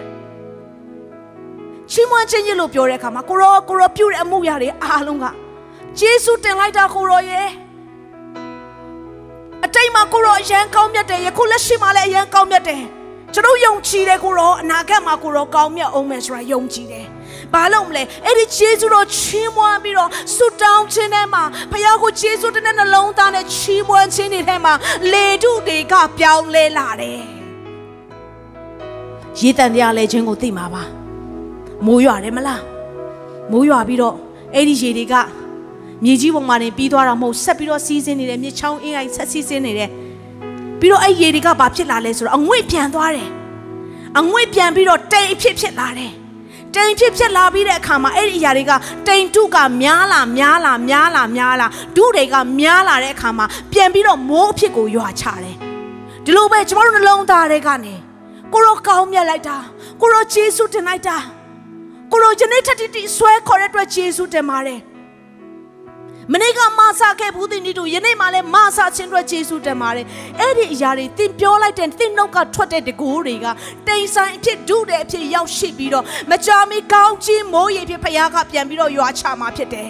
ချီးမွမ်းခြင်းရစ်လို့ပြောတဲ့အခါမှာကိုရောကိုရောပြုတဲ့အမှုရာတွေအားလုံးကယေရှုတင်လိုက်တာကိုရောရဲ့အတိတ်မှာကိုရောအရန်ကောင်းမြတ်တယ်ယခုလက်ရှိမှာလည်းအရန်ကောင်းမြတ်တယ် ကျွန်တော်ယုံကြည်တယ်ကိုရောအနာဂတ်မှာကိုရောကောင်းမြတ်အောင်မယ်ဆိုတာယုံကြည်တယ်ဘာလို့မလဲအဲ့ဒီယေရှုတော်ချီးမွမ်းပြီးတော့ဆုတောင်းခြင်းထဲမှာဘုရားကိုယေရှုတဲ့နှလုံးသားနဲ့ချီးမွမ်းခြင်းတွေထဲမှာလေထုတွေကပြောင်းလဲလာတယ်ရေတန်တရားလဲခြင်းကိုသိမှာပါမိုးရွာတယ်မလားမိုးရွာပြီးတော့အဲ့ဒီရေတွေကမြေကြီးပေါ်မှာနေပြီးသွားတာမဟုတ်ဆက်ပြီးတော့စီးဆင်းနေတယ်မြေချောင်းအင်းအိုင်ဆက်စီးဆင်းနေတယ် ပြီးတော့အဲ့ရေတွေကဘာဖြစ်လာလဲဆိုတော့အငွေ့ပြန်သွားတယ်အငွေ့ပြန်ပြီးတော့တိမ်အဖြစ်ဖြစ်လာတယ်တိမ်ဖြစ်ဖြစ်လာပြီးတဲ့အခါမှာအဲ့ဒီအရာတွေကတိမ်တုကများလာများလာများလာများလာဒုတွေကများလာတဲ့အခါမှာပြန်ပြီးတော့မိုးအဖြစ်ကိုရွာချတယ်ဒီလိုပဲကျမတို့နှလုံးသားတွေကနေကိုရောကောင်းမြတ်လိုက်တာကိုရောဂျေစုတင်လိုက်တာကိုရောယနေ့ထက်တိဆွဲခေါ်တဲ့အတွက်ဂျေစုတင်ပါတယ် မနေ့ကမဆာခဲ့ဘူးတင်ဒီတို့ယနေ့မှလည်းမဆာခြင်းအတွက်ယေရှုတင်ပါတယ်အဲ့ဒီအရာတွေသင်ပြောလိုက်တဲ့သင်နှုတ်ကထွက်တဲ့တကူတွေကတိမ်ဆိုင်အဖြစ်ဒုတဲ့အဖြစ်ရောက်ရှိပြီးတော့မကြာမီကောင်းကြီးမိုးရေဖြစ်ဖခင်ကပြန်ပြီးတော့ရွာချမှာဖြစ်တယ်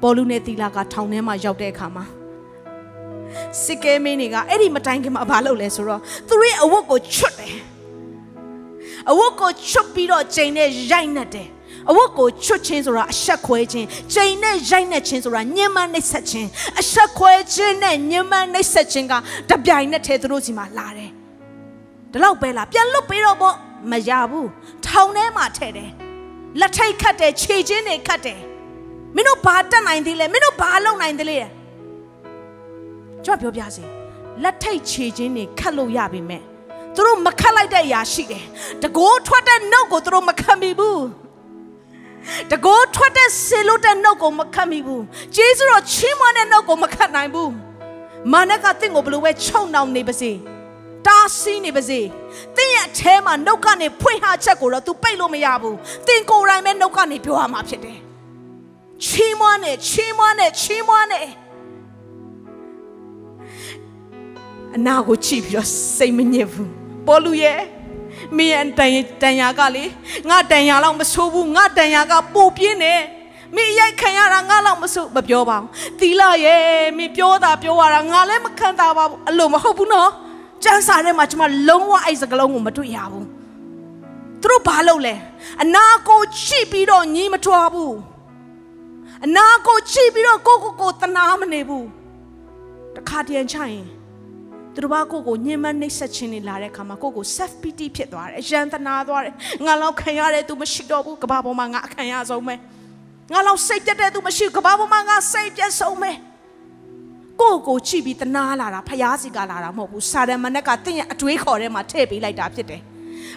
ပေါ်လူနဲ့တီလာကထောင်ထဲမှာရောက်တဲ့အခါမှာစစ်ကဲမင်းတွေကအဲ့ဒီမတိုင်ခင်မှာဘာလုပ်လဲဆိုတော့သူတို့ရဲ့အဝတ်ကိုချွတ်တယ်အဝတ်ကိုချွတ်ပြီးတော့ချိန်နဲ့ရိုက်နှက်တယ် အဝတ်ကိုချွတ်ခြင်းဆိုတာအဆက်ခွဲခြင်းချိန်နဲ့ရိုက်နဲ့ခြင်းဆိုတာညှဉ်းပန်းနှိပ်စက်ခြင်းအဆက်ခွဲခြင်းနဲ့ညှဉ်းပန်းနှိပ်စက်ခြင်းကတပြိုင်နက်တည်းသူတို့စီမှာလာတယ်ဒီလောက်ပဲလားပြန်လွတ်ပြီးတော့ပေါ့မရဘူးထောင်ထဲမှာထည့်တယ်လက်ထိတ်ခတ်တယ်ခြေချင်းတွေခတ်တယ်မင်းတို့ဘာတက်နိုင်သေးလဲမင်းတို့ဘာလုပ်နိုင်သေးလဲကျွန်တော်ပြောပြစီလက်ထိတ်ခြေချင်းတွေခတ်လို့ရပြီမဲ့သူတို့မခတ်လိုက်တဲ့အရာရှိတယ်တကိုးထွက်တဲ့နှုတ်ကိုသူတို့မခံမိဘူး တကိုးထွက်တဲ့ဆေလို့တဲ့နှုတ်ကိုမခတ်မိဘူးဂျေဇုတော်ချီးမွမ်းတဲ့နှုတ်ကိုမခတ်နိုင်ဘူးမာနကတင့်ကိုဘလို့ပဲချုံနှောင်နေပါစေတားဆီးနေပါစေ။သင်ရဲ့အထဲမှာနှုတ်ကနေဖွင့်ဟချက်ကိုတော့ तू ပိတ်လို့မရဘူး။သင်ကိုယ်တိုင်ပဲနှုတ်ကနေပြောရမှာဖြစ်တယ်။ချီးမွမ်းနဲ့ချီးမွမ်းနဲ့ချီးမွမ်းနဲ့အနာကိုကြည့်ပြီးတော့စိတ်မညစ်ဘူး။ပေါ်လူရဲ့ မင်းရဲ့တန်တန်ရာကလေငါတန်ရာလောက်မဆိုးဘူးငါတန်ရာကပိုပြင်းနေမင်းရိုက်ခံရတာငါလောက်မဆိုးမပြောပါဘူး။သီလာရဲ့မင်းပြောတာပြောရတာငါလည်းမခံတာပါဘူးအလိုမဟုတ်ဘူးနော်။ကျမ်းစာထဲမှာကျွန်မလုံးဝအဲ့စကလုံးကိုမတွေ့ရဘူးသူတို့ဘာလုပ်လဲအနာကိုချိပြီးတော့ညီးမထွားဘူးအနာကိုချိပြီးတော့ကိုကိုကိုတနာမနေဘူးတခါတည်းချိုင် သူတို့ဘာကိုကိုညင်မနှိပ်ဆက်ခြင်းနေလာတဲ့အခါမှာကိုကို self pity ဖြစ်သွားတယ်အယံတနာသွားတယ်ငါလောက်ခံရတယ်သူမရှိတော့ဘူးကဘာပေါ်မှာငါအခံရဆုံးပဲငါလောက်စိတ်ပြတ်တဲ့သူမရှိကဘာပေါ်မှာငါစိတ်ပြတ်ဆုံးပဲကိုကိုကြည့်ပြီးတနာလာတာဖျားစီကလာတာမဟုတ်ဘူးစာရမဏက်ကတင့်ရဲ့အတွေးခေါ်ထဲမှာထည့်ပေးလိုက်တာဖြစ်တယ်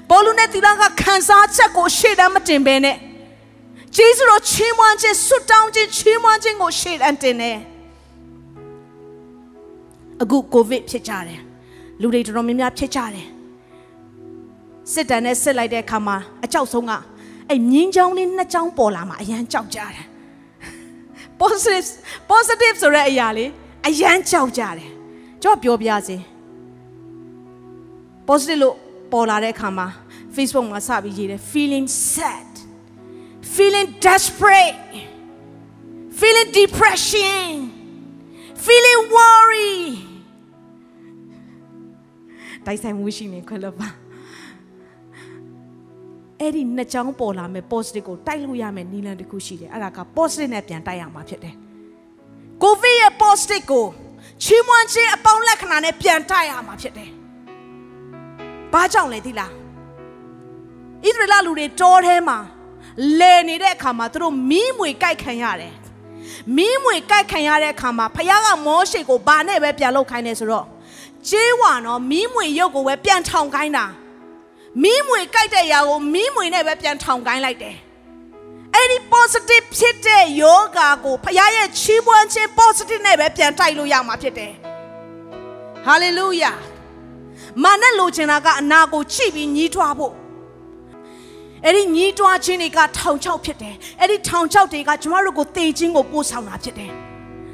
ဘောလူနဲ့သီလကခံစားချက်ကိုရှေ့တန်းမတင်ဘဲနဲ့ဂျေဇုတော်ချီးမွမ်းခြင်းဆွတောင်းခြင်းချီးမွမ်းခြင်းကိုရှေ့တန်းတင်တယ် အခုကိုဗစ်ဖြစ်ကြတယ်လူတွေတော်တော်များများဖြစ်ကြတယ်စစ်တမ်းနဲ့စစ်လိုက်တဲ့အခါမှာအကြောက်ဆုံးကအဲ့မြင်းချောင်းလေးနှစ်ချောင်းပေါ်လာမှာအရန်ကြောက်ကြတယ် positive positive ဆိုတဲ့အရာလေးအယမ်းကြောက်ကြတယ်ကျွန်တော်ပြောပြစေ positive လို့ပေါ်လာတဲ့အခါမှာ Facebook မှာစပြီးရေးတယ် feeling sad feeling desperate feeling depression feeling worry တိုက်ဆိုင်မှုရှိနေခွလို့ပါအဲ့ဒီနှစ်ချောင်းပေါ်လာမယ် positive ကိုတိုက်လို့ရမယ်နီလန်တစ်ခုရှိတယ်အဲ့ဒါက positive နဲ့ပြန်တိုက်ရမှာဖြစ်တယ်ကိုဗစ်ရဲ့ positive ကိုချီးမွမ်းခြင်းအပေါင်းလက္ခဏာနဲ့ပြန်တိုက်ရမှာဖြစ်တယ်။ဘာကြောင့်လဲသိလား။ဣသရေလလူတွေတောထဲမှာလဲနေတဲ့အခါမှာသူတို့မီးမွေကြိုက်ခံရတယ်။မီးမွေကြိုက်ခံရတဲ့အခါမှာဖခင်ကမောရှေကိုဘာနဲ့ပဲပြန်လောက်ခိုင်းနေဆိုတော့ ကျေးဝါနော်မီးမွေရုပ်ကိုပဲပြန်ထောင်ခိုင်းတာ။မီးမွေကြိုက်တဲ့ຢာကိုမီးမွေနဲ့ပဲပြန်ထောင်ခိုင်းလိုက်တယ်။အဲ့ဒီ positive ဖြစ်တဲ့ယောဂါကိုဖခင်ရဲ့ချီးမွမ်းခြင်း positive နဲ့ပဲပြန်တိုက်လို့ရမှာဖြစ်တယ် hallelujah မာနဲ့လိုချင်တာကအနာကိုချိပြီးညီးထွားဖို့အဲ့ဒီညီးတွားခြင်းတွေကထောင်ချောက်ဖြစ်တယ်အဲ့ဒီထောင်ချောက်တွေကကျမတို့ကိုတေခြင်းကိုပို့ဆောင်တာဖြစ်တယ်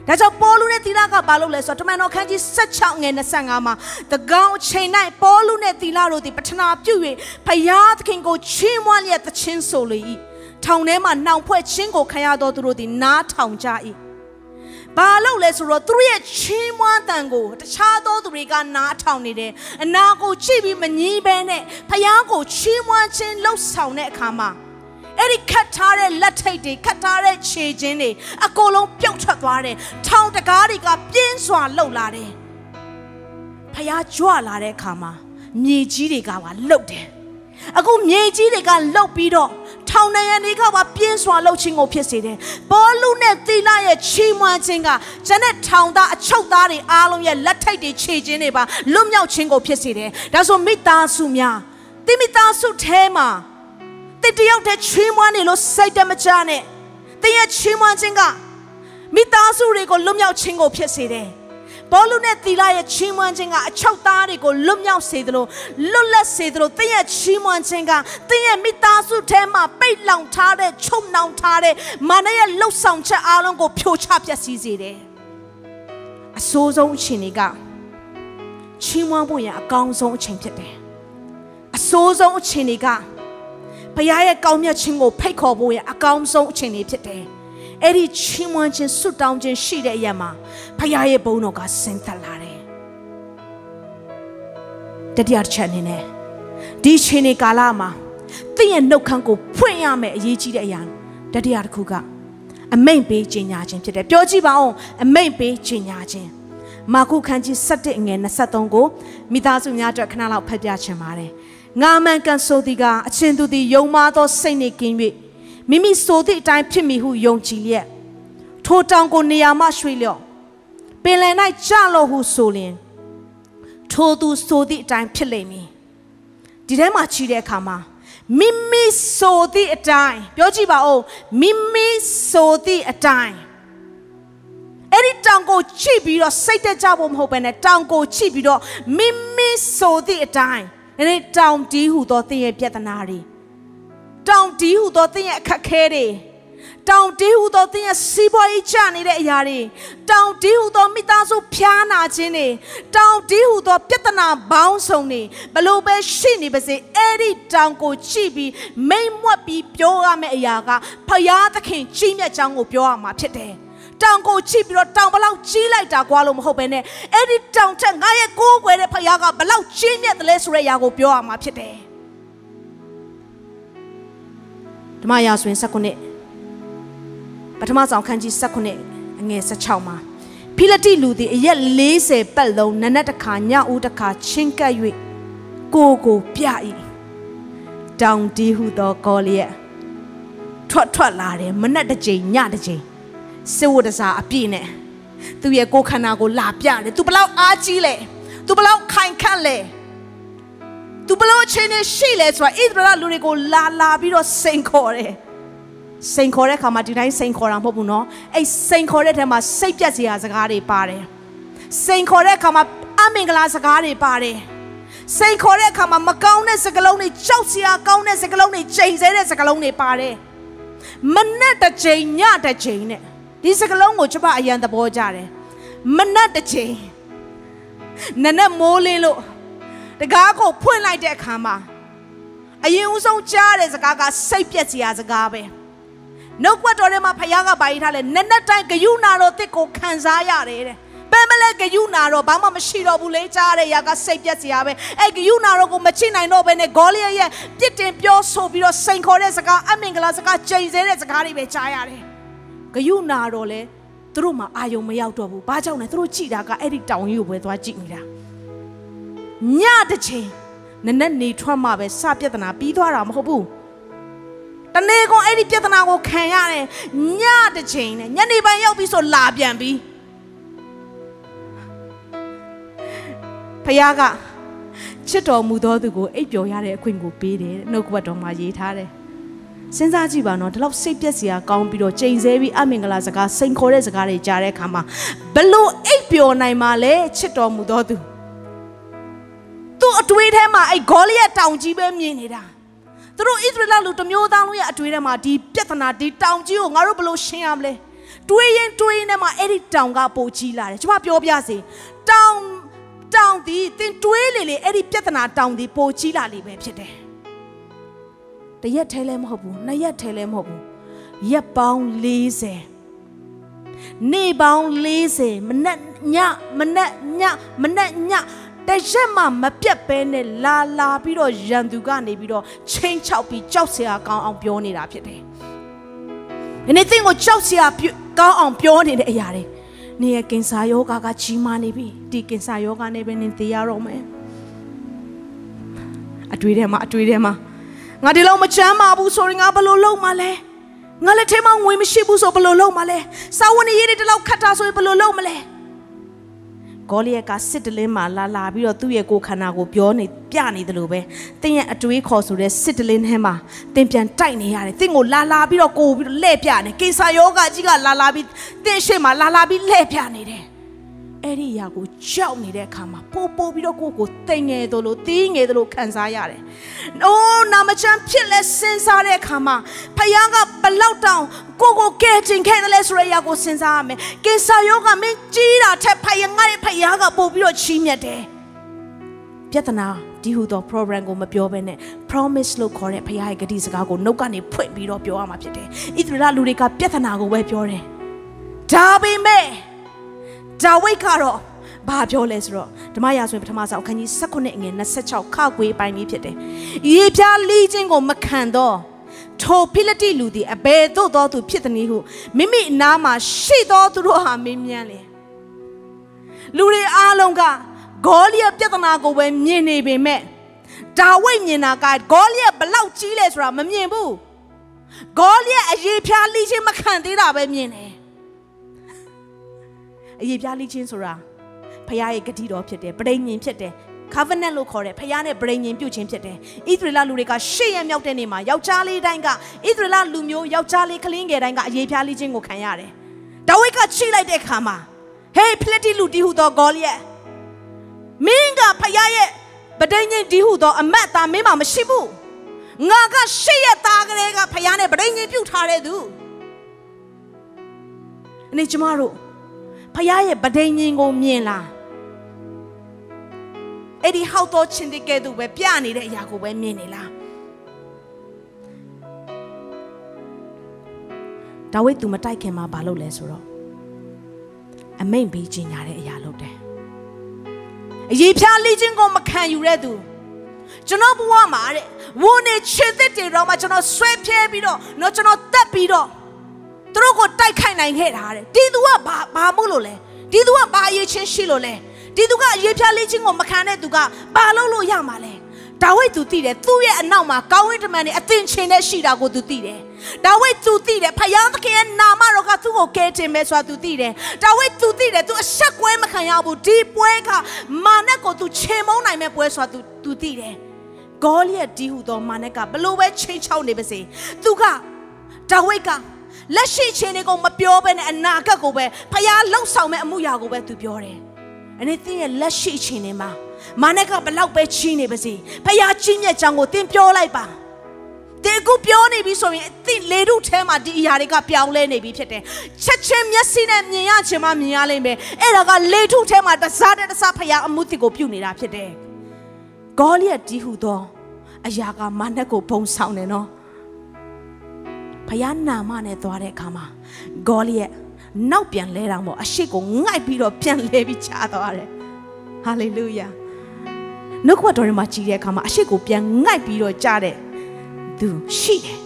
ဒါကြောင့်ပေါလုနဲ့သီလကဘာလုပ်လဲဆိုတော့တမန်တော်ခန်းကြီး16ငယ်25မှာတကောင်းချိန်၌ပေါလုနဲ့သီလတို့သည်ပထနာပြု၍ဖယားသခင်ကိုချီးမွမ်းလျက်သခြင်းဆိုလေ၏ထောင်ထဲမှာနှောင်ဖွဲ့ခြင်းကိုခံရသောသူတို့သည်နားထောင်ကြ၏ဘာလို့လဲဆိုတော့သူတို့ရဲ့ချီးမွမ်းတန်ကိုတခြားသောသူတွေကနားထောင်နေတယ်အနာကိုကြည့်ပြီးမငြီးဘဲနဲ့ဖယားကိုချီးမွမ်းခြင်းလှုပ်ဆောင်တဲ့အခါမှာ အဲ့ဒီခတ်ထားတဲ့လက်ထိတ်တွေခတ်ထားတဲ့ခြေချင်းတွေအကုန်လုံးပြုတ်ထွက်သွားတယ်ထောင်တကားတွေကပြင်းစွာလှုပ်လာတယ်ဖယားကြွလာတဲ့အခါမှာမြေကြီးတွေကပါလှုပ်တယ်အခုမြေကြီးတွေကလှုပ်ပြီးတော့ထောင်နေရနေကပါပြင်းစွာလှုပ်ခြင်းကိုဖြစ်စေတယ်။ဘောလူနဲ့သီလရဲ့ချီးမွမ်းခြင်းကကျန်တဲ့ထောင်သားအချုပ်သားတွေအားလုံးရဲ့လက်ထိတ်တွေခြေခြင်းတွေပါလွတ်မြောက်ခြင်းကိုဖြစ်စေတယ်။ဒါဆိုမိသားစုများတိမိသားစုထဲမှာ တတယောက်တည်းချီးမွမ်းနေလို့စိတ်တမကြနဲ့တင်းရဲ့ချီးမွမ်းခြင်းကမိသားစုတွေကိုလွတ်မြောက်ခြင်းကိုဖြစ်စေတယ်။ဘောလူနဲ့သီလရဲ့ချီးမွမ်းခြင်းကအချုပ်သားတွေကိုလွတ်မြောက်စေသလိုလွတ်လပ်စေသလိုသင်ရဲ့ချီးမွမ်းခြင်းကသင်ရဲ့မိသားစုထဲမှာပိတ်လောင်ထားတဲ့ချုပ်နှောင်ထားတဲ့မာနရဲ့လှုပ်ဆောင်ချက်အလုံးကိုဖြိုချပျက်စီးစေတယ်။အဆိုးဆုံးအချိန်တွေကချီးမွမ်းဖို့ရန်အကောင်းဆုံးအချိန်ဖြစ်တယ်။အဆိုးဆုံးအချိန်တွေက ဘုရားရဲ့ကောင်းမြတ်ခြင်းကိုဖိတ်ခေါ်ဖို့ရန်အကောင်းဆုံးအချိန်တွေဖြစ်တယ်။အဲ့ဒီချီးမွမ်းခြင်းဆုတောင်းခြင်းရှိတဲ့အရာမှာဖခင်ရဲ့ဘုန်းတော်ကဆင်းသက်လာတယ်တတိယချက်အနေနဲ့ဒီချိန်နေကာလမှာသင်ရဲ့နှုတ်ခမ်းကိုဖွင့်ရမယ်အရေးကြီးတဲ့အရာတတိယတစ်ခုကအမိန့်ပေးခြင်းညာခြင်းဖြစ်တယ်ပြောကြည့်ပါဦးအမိန့်ပေးခြင်းညာခြင်းမာကုခန်းကြီး7ငယ်23ကိုမိသားစုများအတွက်ခဏလောက်ဖတ်ပြချင်ပါတယ် ငါမှန်ကန်ဆိုသည်ကအချင်းသူသည်ယုံမာသောစိတ်နှင့်ကင်း၍မိမိဆိုသည့်အတိုင်းဖြစ်မည်ဟုယုံကြည်လျက်ထိုတောင်ကိုနေရာမှရွှေ့လျော့ပင်လယ်၌ကြလော့ဟုဆိုလျင်ထိုသူဆိုသည့်အတိုင်းဖြစ်လိမ့်မည်ဒီထဲမှာချီတဲ့အခါမှာမိမိဆိုသည့်အတိုင်းပြောကြည့်ပါဦးမိမိဆိုသည့်အတိုင်းအဲ့ဒီတောင်ကိုချိပြီးတော့စိတ်တက်ကြဖို့မဟုတ်ဘဲနဲ့တောင်ကိုချိပြီးတော့မိမိဆိုသည့်အတိုင်း အဲ့ဒီတောင်တီးဟူသောသင်ရဲ့ပြဿနာတွေတောင်တီးဟူသောသင်ရဲ့အခက်ခဲတွေတောင်တီးဟူသောသင်ရဲ့စီးပွားရေးကျနေတဲ့အရာတွေတောင်တီးဟူသောမိသားစုဖျားနာခြင်းတွေတောင်တီးဟူသောပြဿနာပေါင်းစုံတွေဘလို့ပဲရှိနေပါစေအဲ့ဒီတောင်ကိုကြည့်ပြီးမိမ့်မွက်ပြီးပြောရမယ့်အရာကဖယားသခင်ကြီးမြတ်ကြောင်းကိုပြောရမှာဖြစ်တယ်တောင်ကိုချိပြီးတော့တောင်ဘလော က်ကြီးလိုက်တာကွာလို့မဟုတ်ပဲနဲ့အဲ့ဒီတောင်ထက်ငါရဲ့ကိုးကွယ်တဲ့ဖခင်ကဘလောက်ကြီးမြတ်တယ်လဲဆိုတဲ့အရာကိုပြောရမှာဖြစ်တယ်ဓမ္မရာဆိုရင်19ပထမဆောင်ခန်းကြီး19အငယ်16မှာဖိလတိလူသည်အရက်40ပတ်လုံးနနက်တစ်ခါညဦးတစ်ခါချင်းကပ်၍ကိုကိုပြ၏တောင်တီးဟုသောကောလျက်ထွက်ထွက်လာတယ်မနက်တစ်ချိန်ညတစ်ချိန်စေဝဒစာအပြည့်နဲ့ သူ့ရဲ့ကိုယ်ခန္ဓာကိုလာပြတယ်သူဘလောက်အားကြီးလဲသူဘလောက်ခိုင်ခန့်လဲသူဘလို့ချင်းနေရှိလဲဆိုတာဣသရေလလူတွေကိုလာလာပြီးတော့စိန်ခေါ်တယ်စိန်ခေါ်တဲ့အခါမှာဒီတိုင်းစိန်ခေါ်တာမဟုတ်ဘူးနော်အဲ့စိန်ခေါ်တဲ့ထဲမှာစိတ်ပြက်စရာစကားတွေပါတယ်စိန်ခေါ်တဲ့အခါမှာအမင်္ဂလာစကားတွေပါတယ်စိန်ခေါ်တဲ့အခါမှာမကောင်းတဲ့စကားလုံးတွေကြောက်စရာကောင်းတဲ့စကားလုံးတွေချိန်ဆတဲ့စကားလုံးတွေပါတယ်မနဲ့တစ်ချိန်ညတစ်ချိန်နဲ့ ဒီစကလုံးကိုကျမအရန်သဘောကျတယ်မနက်တစ်ချိန်နနက်မိုးလင်းလို့တကားကိုဖွင့်လိုက်တဲ့အခါမှာအရင်ဦးဆုံးကြားတဲ့စကားကစိတ်ပြက်စရာစကားပဲနှုတ်ကွက်တော်ထဲမှာဖခင်ကပါရေးထားလဲနနက်တိုင်းဂယုနာတော်တစ်ကိုခံစားရတယ်တဲ့ဘယ်မလဲဂယုနာတော့ဘာမှမရှိတော့ဘူးလေကြားတဲ့ຢာကစိတ်ပြက်စရာပဲအဲ့ဂယုနာတော့ကိုမချိနိုင်တော့ဘဲနဲ့ဂေါလိယရဲ့ပြစ်တင်ပြောဆိုပြီးတော့စိန်ခေါ်တဲ့စကားအမင်္ဂလာစကားချိန်ဆတဲ့စကားတွေပဲကြားရတယ် ဂယုနာတော့လဲသူတို့မှအာယုံမရောက်တော့ဘူးဘာကြောင့်လဲသူတို့ကြည်တာကအဲ့ဒီတောင်ကြီးကိုပဲသွားကြည့်နေတာညတစ်ချိန်နနက်နေထွက်မှပဲစပြဿနာပြီးသွားတာမဟုတ်ဘူးတနေ့ကုန်အဲ့ဒီပြဿနာကိုခံရတယ်ညတစ်ချိန်နဲ့ညနေပိုင်းရောက်ပြီဆိုလာပြန်ပြီဖခင်ကချစ်တော်မူသောသူကိုအိပ်ပျော်ရတဲ့အခွင့်ကိုပေးတယ်နှုတ်ကပတ်တော်မှာရေးထားတယ် စဉ်းစားကြည့်ပါနော်ဒီလောက်စိတ်ပြက်စရာကောင်းပြီးတော့ချိန်ဆဲပြီးအမင်္ဂလာစကားစိန်ခေါ်တဲ့စကားတွေကြားတဲ့အခါမှာဘလို့အိပ်ပျော်နိုင်မှာလဲချစ်တော်မူသောသူသူ့အတွေးထဲမှာအဲ့ဂေါလိယတောင်ကြီးပဲမြင်နေတာသူတို့ဣသရေလလူတစ်မျိုးသားလုံးရဲ့အတွေးထဲမှာဒီပြဿနာဒီတောင်ကြီးကိုငါတို့ဘလို့ရှင်းရမလဲတွေးရင်တွေးရင်ထဲမှာအဲ့ဒီတောင်ကပိုကြီးလာတယ်ကျွန်မပြောပြစေတောင်တောင်ဒီသင်တွေးလေလေအဲ့ဒီပြဿနာတောင်ဒီပိုကြီးလာလိမ့်ပဲဖြစ်တယ် တရက်ထဲလည်းမဟုတ်ဘူးနှစ်ရက်ထဲလည်းမဟုတ်ဘူးရက်ပေါင်း40နေ့ပေါင်း40မနက်ညမနက်ညမနက်ညတရက်မှမပြတ်ပဲနဲ့လာလာပြီးတော့ရန်သူကနေပြီးတော့ချင်းချောက်ပြီးကြောက်စရာကောင်းအောင်ပြောနေတာဖြစ်တယ်။ဒီနေ့သင်ကိုကြောက်စရာကောင်းအောင်ပြောနေတဲ့အရာတွေနေရဲ့ကင်ဆာယောဂါကကြီးမားနေပြီဒီကင်ဆာယောဂါနဲ့ပဲနေသေးရတော့မယ်။အတွေ့ထဲမှာအတွေ့ထဲမှာ ငါဒီလောက်မချမ်းပါဘူးဆိုရင်ငါဘယ်လိုလုပ်မှလဲငါလက်ထဲမှာငွေမရှိဘူးဆိုဘယ်လိုလုပ်မှလဲစာဝန်ရေးတွေဒီလောက်ခတ်တာဆိုရင်ဘယ်လိုလုပ်မလဲဂေါလိယက်ကစစ်တလင်းမှာလာလာပြီးတော့သူ့ရဲ့ကိုယ်ခန္ဓာကိုပြောနေပြနေတယ်လို့ပဲတင်းရဲ့အတွေးခေါ်ဆိုတဲ့စစ်တလင်းထဲမှာတင်းပြန်တိုက်နေရတယ်တင်းကိုလာလာပြီးတော့ကိုပြီးတော့လှဲ့ပြနေကိစ္စယောဂကြီးကလာလာပြီးတင်းရှိမှလာလာပြီးလှဲ့ပြနေတယ် အဲ့ဒီအရာကိုကြောက်နေတဲ့အခါမှာပို့ပို့ပြီးတော့ကိုကိုတိမ်ငယ်တို့လို့တီးငယ်တို့လို့ခံစားရတယ်။အိုးနာမချမ်းဖြစ်လဲစဉ်းစားတဲ့အခါမှာဖယားကဘလောက်တောင်ကိုကိုကဲတင်ခဲ့တယ်လဲဆိုတဲ့အရာကိုစဉ်းစားရမယ်။ကိစ္စယောကမင်းကြီးတာထက်ဖယားငါ့ရဲ့ဖယားကပို့ပြီးတော့ချီးမြတ်တယ်။ပြဿနာဒီဟူသော program ကိုမပြောဘဲနဲ့ promise လို့ခေါ်တဲ့ဖယားရဲ့ဂတိစကားကိုနှုတ်ကနေဖွင့်ပြီးတော့ပြောရမှာဖြစ်တယ်။ဣသရေလလူတွေကပြဿနာကိုပဲပြောတယ်။ဒါပေမဲ့ ဒါဝိတ်ကတော့ဘာပြောလဲဆိုတော့ဓမ္မရာဆိုရင်ပထမဆုံးအခန်းကြီး16အငယ်26ခါကွေးပိုင်းလေးဖြစ်တယ်။ရေပြားလီးခြင်းကိုမခံတော့ထိုဖိလတိလူသည်အဘယ်သို့သောသူဖြစ်သည်နည်းဟုမိမိအနားမှာရှိသောသူတို့ဟာမင်းမြန်းလေ။လူတွေအားလုံးကဂေါလိယပြဿနာကိုပဲမြင်နေပေမဲ့ဒါဝိတ်မြင်တာကဂေါလိယဘလောက်ကြီးလဲဆိုတာမမြင်ဘူး။ဂေါလိယအရေးပြားလီးခြင်းမခံသေးတာပဲမြင်တယ် အရေးပြားလိချင်းဆိုတာဖခင်ရဲ့ဂတိတော်ဖြစ်တယ်ပဋိညာဉ်ဖြစ်တယ် covenant လို့ခေါ်တယ်ဖခင်နဲ့ဗြိဉ္ဉ်ပြုတ်ခြင်းဖြစ်တယ်ဣသရေလလူတွေကရှေ့ရမြောက်တဲ့နေ့မှာယောက်ျားလေးတိုင်းကဣသရေလလူမျိုးယောက်ျားလေးကလေးငယ်တိုင်းကအရေးဖြားလေးခြင်းကိုခံရတယ်ဒါဝိဒ်ကချိလိုက်တဲ့အခါမှာဟေးဖလက်တီလူတီဟုသောဂေါလိယက်မင်းကဖခင်ရဲ့ဗဒိညင်ဒီဟုသောအမတ်သားမင်းမှာမရှိဘူးငါကရှေ့ရသားကလေးကဖခင်နဲ့ဗဒိညင်ပြုတ်ထားတဲ့သူအနေကျမတို့ ဖခင်ရဲ့ဗဒိညင်ကိုမြင်လားအဲ့ဒီဟောက်တော်ချင်းတဲ့ကဲ့သို့ပဲပြနေတဲ့အရာကိုပဲမြင်နေလားဒါဝိဒ်သူမတိုက်ခင်မှာဘာလုပ်လဲဆိုတော့အမိန်ပေးခြင်းညာတဲ့အရာလုပ်တယ်အရေးဖြားလိချင်းကိုမခံယူတဲ့သူကျွန်တော်ဘဝမှာတဲ့ဝုန်းနေချစ်တဲ့တေတော့မှကျွန်တော်ဆွဲပြဲပြီးတော့တော့ကျွန်တော်တက်ပြီးတော့ သူတို့ကိုတိုက်ခိုက်နိုင်ခဲ့တာတဲ့ဒီသူကဘာဘာမို့လို့လဲဒီသူကဘာအရေးချင်းရှိလို့လဲဒီသူကအရေးဖြားလေးချင်းကိုမခံတဲ့သူကဘာလို့လို့ရမှာလဲဒါဝိဒ်သူသိတယ်သူ့ရဲ့အနောက်မှာကောင်းဝင်းတမန်နဲ့အသင်ချင်းနဲ့ရှိတာကိုသူသိတယ်ဒါဝိဒ်သူသိတယ်ဖယားသခင်ရဲ့နာမတော်ကသူ့ကိုကဲတင်မဲ့ဆိုတာသူသိတယ်ဒါဝိဒ်သူသိတယ်သူအဆက်ကွဲမခံရဘူးဒီပွဲကမာနက်ကိုသူချေမုန်းနိုင်မဲ့ပွဲဆိုတာသူသူသိတယ်ဂေါလိယဒီဟုသောမာနက်ကဘလို့ပဲချိန်ချောက်နေပါစေသူကဒါဝိဒ်က လက်ရှိချင်းတွေကိုမပြောဘဲနဲ့အနာဂတ်ကိုပဲဖယားလှုပ်ဆောင်မဲ့အမှုရာကိုပဲသူပြောတယ်အနေသင်ရဲ့လက်ရှိချင်းတွေမှာမာနက်ကဘလောက်ပဲချီးနေပါစေဖယားကြီးမြတ်ကြောင်ကိုသင်ပြောလိုက်ပါတင်ကူပြောနေပြီဆိုရင်အသိလေထုထဲမှာဒီအရာတွေကပြောင်းလဲနေပြီဖြစ်တယ်ချက်ချင်းမျက်စိနဲ့မြင်ရချင်မှမြင်ရလိမ့်မယ်အဲ့ဒါကလေထုထဲမှာတစားတဲ့တစားဖယားအမှုတိကိုပြုတ်နေတာဖြစ်တယ်ဂေါလိယဒီဟုသောအရာကမာနက်ကိုပုံဆောင်တယ်နော်ဖ ယားနာမနဲ့သွားတဲ့အခါမှာဂေါလိယနောက်ပြန်လဲတောင်ပေါ့အရှိကိုငိုက်ပြီးတော့ပြန်လဲပြီးချသွားတယ်ဟာလေလုယာနှုတ်ကပတ်တော်ထဲမှာကြည်တဲ့အခါမှာအရှိကိုပြန်ငိုက်ပြီးတော့ကြားတဲ့သူရှိတယ်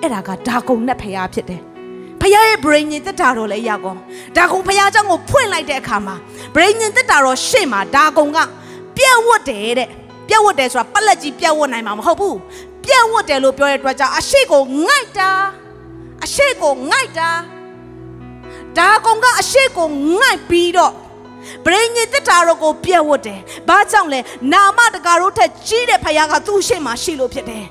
အဲ့ဒါကဒါကုံနဲ့ဖယားဖြစ်တယ်ဖယားရဲ့ brain ညင်တက်တာတော့လည်းရောက်ကောဒါကုံဖယားเจ้าကိုဖွင့်လိုက်တဲ့အခါမှာ brain ညင်တက်တာတော့ရှေ့မှာဒါကုံကပြက်ဝတ်တယ်တဲ့ပြက်ဝတ်တယ်ဆိုတာပလက်ကြီးပြက်ဝတ်နိုင်မှာမဟုတ်ဘူးပြက်ဝတ်တယ်လို့ပြောတဲ့အတွက်ကြောင့်အရှိကိုငိုက်တာ အရှိကိုငိုက်တာဒါကုံကအရှိကိုငိုက်ပြီးတော့ဗြိဉ္ဉ်တက်တာတော့ကိုပြက်ဝတ်တယ်။ဘာကြောင့်လဲနာမတကာတို့ထက်ကြီးတဲ့ဖခင်ကသူ့ရှေ့မှာရှိလို့ဖြစ်တယ်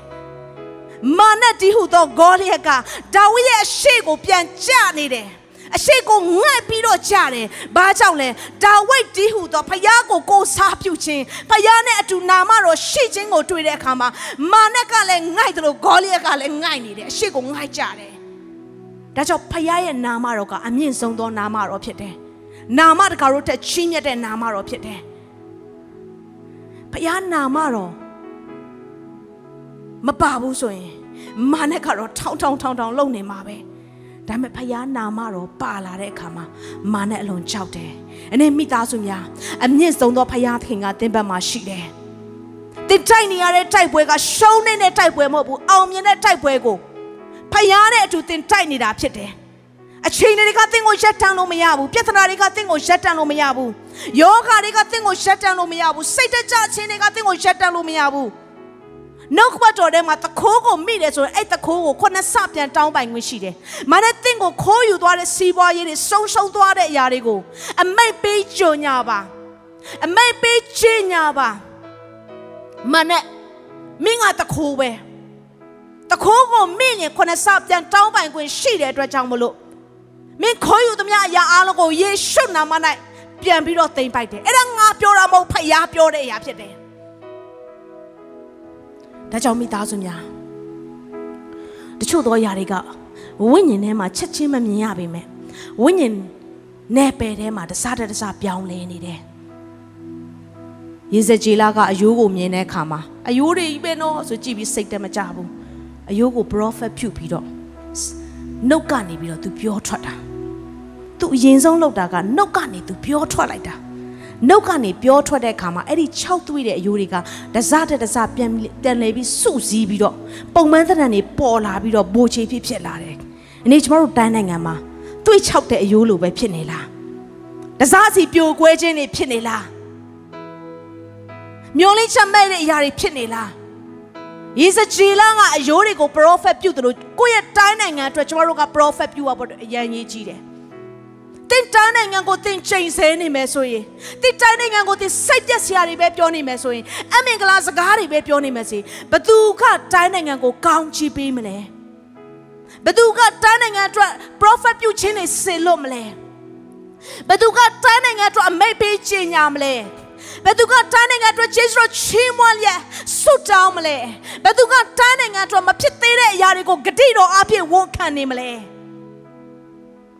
။မာနတီဟုသောဂေါလိယကဒါဝိဒ်ရဲ့အရှိကိုပြန်ကြနေတယ်။အရှိကိုငှက်ပြီးတော့ကြတယ်။ဘာကြောင့်လဲဒါဝိဒ်တီဟုသောဖခင်ကိုကိုစားပြုခြင်းဖခင်နဲ့အတူနာမတော်ရှိခြင်းကိုတွေ့တဲ့အခါမှာမာနကလည်းငှိုက်တယ်လို့ဂေါလိယကလည်းငှိုက်နေတယ်။အရှိကိုငှိုက်ကြတယ်။ ဒါကြောင့်ဖခင်ရဲ့နာမတော်ကအမြင့်ဆုံးသောနာမတော်ဖြစ်တယ်။နာမတကာတို့တက်ချီးမြတ်တဲ့နာမတော်ဖြစ်တယ်။ဖခင်နာမတော်မပါဘူးဆိုရင်မာနကတော့ထောင်းထောင်းထောင်းထောင်းလုံနေမှာပဲ။ဒါပေမဲ့ဖခင်နာမတော်ပါလာတဲ့အခါမှာမာနအလွန်ကြောက်တယ်။အနေမိသားစုများအမြင့်ဆုံးသောဖခင်ခင်ကတင်းပတ်မှာရှိတယ်။တင်တိုက်နေရတဲ့တိုက်ပွဲကရှုံးနေတဲ့တိုက်ပွဲမဟုတ်ဘူး။အောင်မြင်တဲ့တိုက်ပွဲကို ဖခင်နဲ့အတူတင်တိုက်နေတာဖြစ်တယ်။အချိန်တွေကသင်ကိုရက်တန်းလို့မရဘူးပြဿနာတွေကသင်ကိုရက်တန်းလို့မရဘူးယောဂါတွေကသင်ကိုရက်တန်းလို့မရဘူးစိတ်တကြခြင်းတွေကသင်ကိုရက်တန်းလို့မရဘူးနှုတ်ကပတ်တော်ထဲမှာတခိုးကိုမိတယ်ဆိုရင်အဲ့တခိုးကိုခုနှစ်ဆပြန်တောင်းပိုင်ခွင့်ရှိတယ်။မာနဲ့သင်ကိုခိုးယူသွားတဲ့စီးပွားရေးတွေဆုံးရှုံးသွားတဲ့အရာတွေကိုအမိတ်ပေးကြုံညာပါအမိတ်ပေးခြင်းညာပါမာနဲ့မင်းကတခိုးပဲ တခိုးကိုမိရင်ခုနှစ်ဆပြန်တောင်းပိုင်ခွင့်ရှိတဲ့အတွက်ကြောင့်မလို့မင်းခိုးယူသမျှအရာအလုံးကိုယေရှုနာမ၌ပြန်ပြီးတော့သိမ့်ပိုက်တယ်အဲ့ဒါငါပြောတာမဟုတ်ဖယားပြောတဲ့အရာဖြစ်တယ်ဒါကြောင့်မိသားစုများတချို့သောຢာတွေကဝိညာဉ်ထဲမှာချက်ချင်းမမြင်ရပေမဲ့ဝိညာဉ်နယ်ပယ်ထဲမှာတစားတစားပြောင်းလဲနေတယ်ရေစကြည်လာကအယိုးကိုမြင်တဲ့အခါမှာအယိုးတွေကြီးပဲနော်ဆိုကြည့်ပြီးစိတ်တမကြဘူး အယိုးကို prophet ဖြုတ်ပြီးတော့နှုတ်ကနေပြီးတော့ तू ပြောထွက်တာ तू အရင်ဆုံးလောက်တာကနှုတ်ကနေ तू ပြောထွက်လိုက်တာနှုတ်ကနေပြောထွက်တဲ့အခါမှာအဲ့ဒီ6သွေးတဲ့အယိုးတွေကတစတဲ့တစပြန်ပြန်လဲပြီးစုစည်းပြီးတော့ပုံမှန်သဏ္ဍာန်တွေပေါ်လာပြီးတော့ဘိုချေဖြစ်ဖြစ်လာတယ်။အနေကျမတို့တိုင်းနိုင်ငံမှာသွေး6တဲ့အယိုးလိုပဲဖြစ်နေလား။တစစီပြိုကွဲခြင်းတွေဖြစ်နေလား။မျောလင်းချက်မဲ့တဲ့အရာတွေဖြစ်နေလား။ ယေစကြည်လာကအယိုးတွေကို prophet ပြုတ်တယ်လို့ကိုယ့်ရဲ့တိုင်းနိုင်ငံအတွက်ကျမတို့က prophet ပြုတ်ရဖို့အရန်ရေးကြီးတယ်။တင်တိုင်းနိုင်ငံကိုတင်ချိန်ဆနေမယ်ဆိုရင်တင်တိုင်းနိုင်ငံကိုတင်စိတ်ပြက်စရာတွေပဲပြောနေမယ်ဆိုရင်အမင်္ဂလာစကားတွေပဲပြောနေမယ်စီဘသူကတိုင်းနိုင်ငံကိုကောင်းချီးပေးမလဲဘသူကတိုင်းနိုင်ငံအတွက် prophet ပြုခြင်းတွေဆင်လို့မလဲဘသူကတိုင်းနိုင်ငံအတွက်အမိတ်ပေးခြင်းညာမလဲ ဘယ်သူကတိုင်းနိုင်ငံအတွက်ဂျေဆုချီးမွမ်းလျက်ဆုတောင်းမလဲဘယ်သူကတိုင်းနိုင်ငံအတွက်မဖြစ်သေးတဲ့အရာတွေကိုဂတိတော်အပြည့်ဝန်ခံနေမလဲ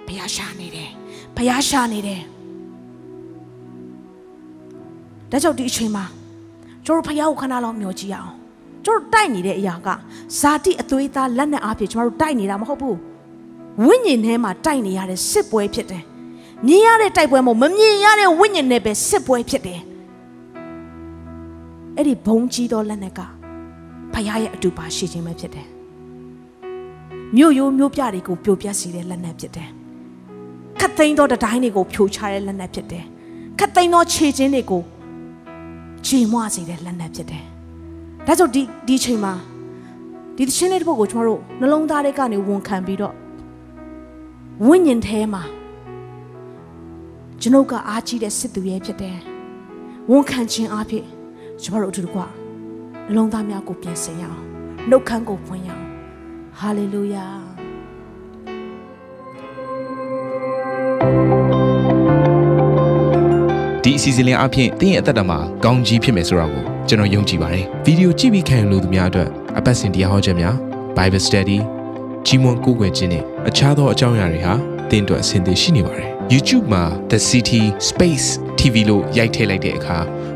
ဘုရားရှာနေတယ်ဘုရားရှာနေတယ်ဒါကြောင့်ဒီအချိန်မှာကျွန်တော်ဘုရားကိုခဏလောက်မျှော်ကြည့်အောင်ကျွန်တော်တိုက်နေတဲ့အရာကဇာတိအသွေးသားလက်နဲ့အားဖြင့်ကျွန်တော်တို့တိုက်နေတာမဟုတ်ဘူးဝိညာဉ်ထဲမှာတိုက်နေရတဲ့စစ်ပွဲဖြစ်တယ်မြင်ရတဲ့တိုက်ပွဲမဟုတ်မမြင်ရတဲ့ဝိညာဉ်နဲ့ပဲစစ်ပွဲဖြစ်တယ် အဲ့ဒီဘုံကြီးသောလက်နဲ့ကဖခင်ရဲ့အတူပါရှိခြင်းပဲဖြစ်တယ်မြို့ရိုးမြို့ပြတွေကိုပြိုပြက်စေတဲ့လက်နဲ့ဖြစ်တယ်ခတ်သိမ်းသောတတိုင်းတွေကိုဖြိုချတဲ့လက်နဲ့ဖြစ်တယ်ခတ်သိမ်းသောခြေချင်းတွေကိုခြေမွစေတဲ့လက်နဲ့ဖြစ်တယ်ဒါကြောင့်ဒီဒီချိန်မှာဒီသချင်းလေးတစ်ပုဒ်ကိုကျွန်တော်တို့နှလုံးသားထဲကနေဝန်ခံပြီးတော့ဝိညာဉ်ထဲမှာကျွန်ုပ်ကအားကြီးတဲ့စစ်သူရဲ့ဖြစ်တယ်ဝန်ခံခြင်းအဖြစ် ကျွန်တော်တို့အတူတကွနှလုံးသားများကိုပြင်ဆင်ရအောင်နှုတ်ခမ်းကိုဖွင့်ရအောင်ဟာလေလုယာဒီအစီအစဉ်လေးအပြင်တင်းရဲ့အသက်တာမှာကောင်းကြီးဖြစ်မယ်ဆိုတာကိုကျွန်တော်ယုံကြည်ပါတယ်ဗီဒီယိုကြည့်ပြီးခံယူလို့သူများအတွက်အပတ်စဉ်တရားဟောခြင်းများ Bible Study ကြီးမွန်ကိုးကွယ်ခြင်းနဲ့အခြားသောအကြောင်းအရာတွေဟာတင်းအတွက်အဆင်သင့်ရှိနေပါတယ် YouTube မှာ The City Space TV လို့ရိုက်ထည့်လိုက်တဲ့အခါ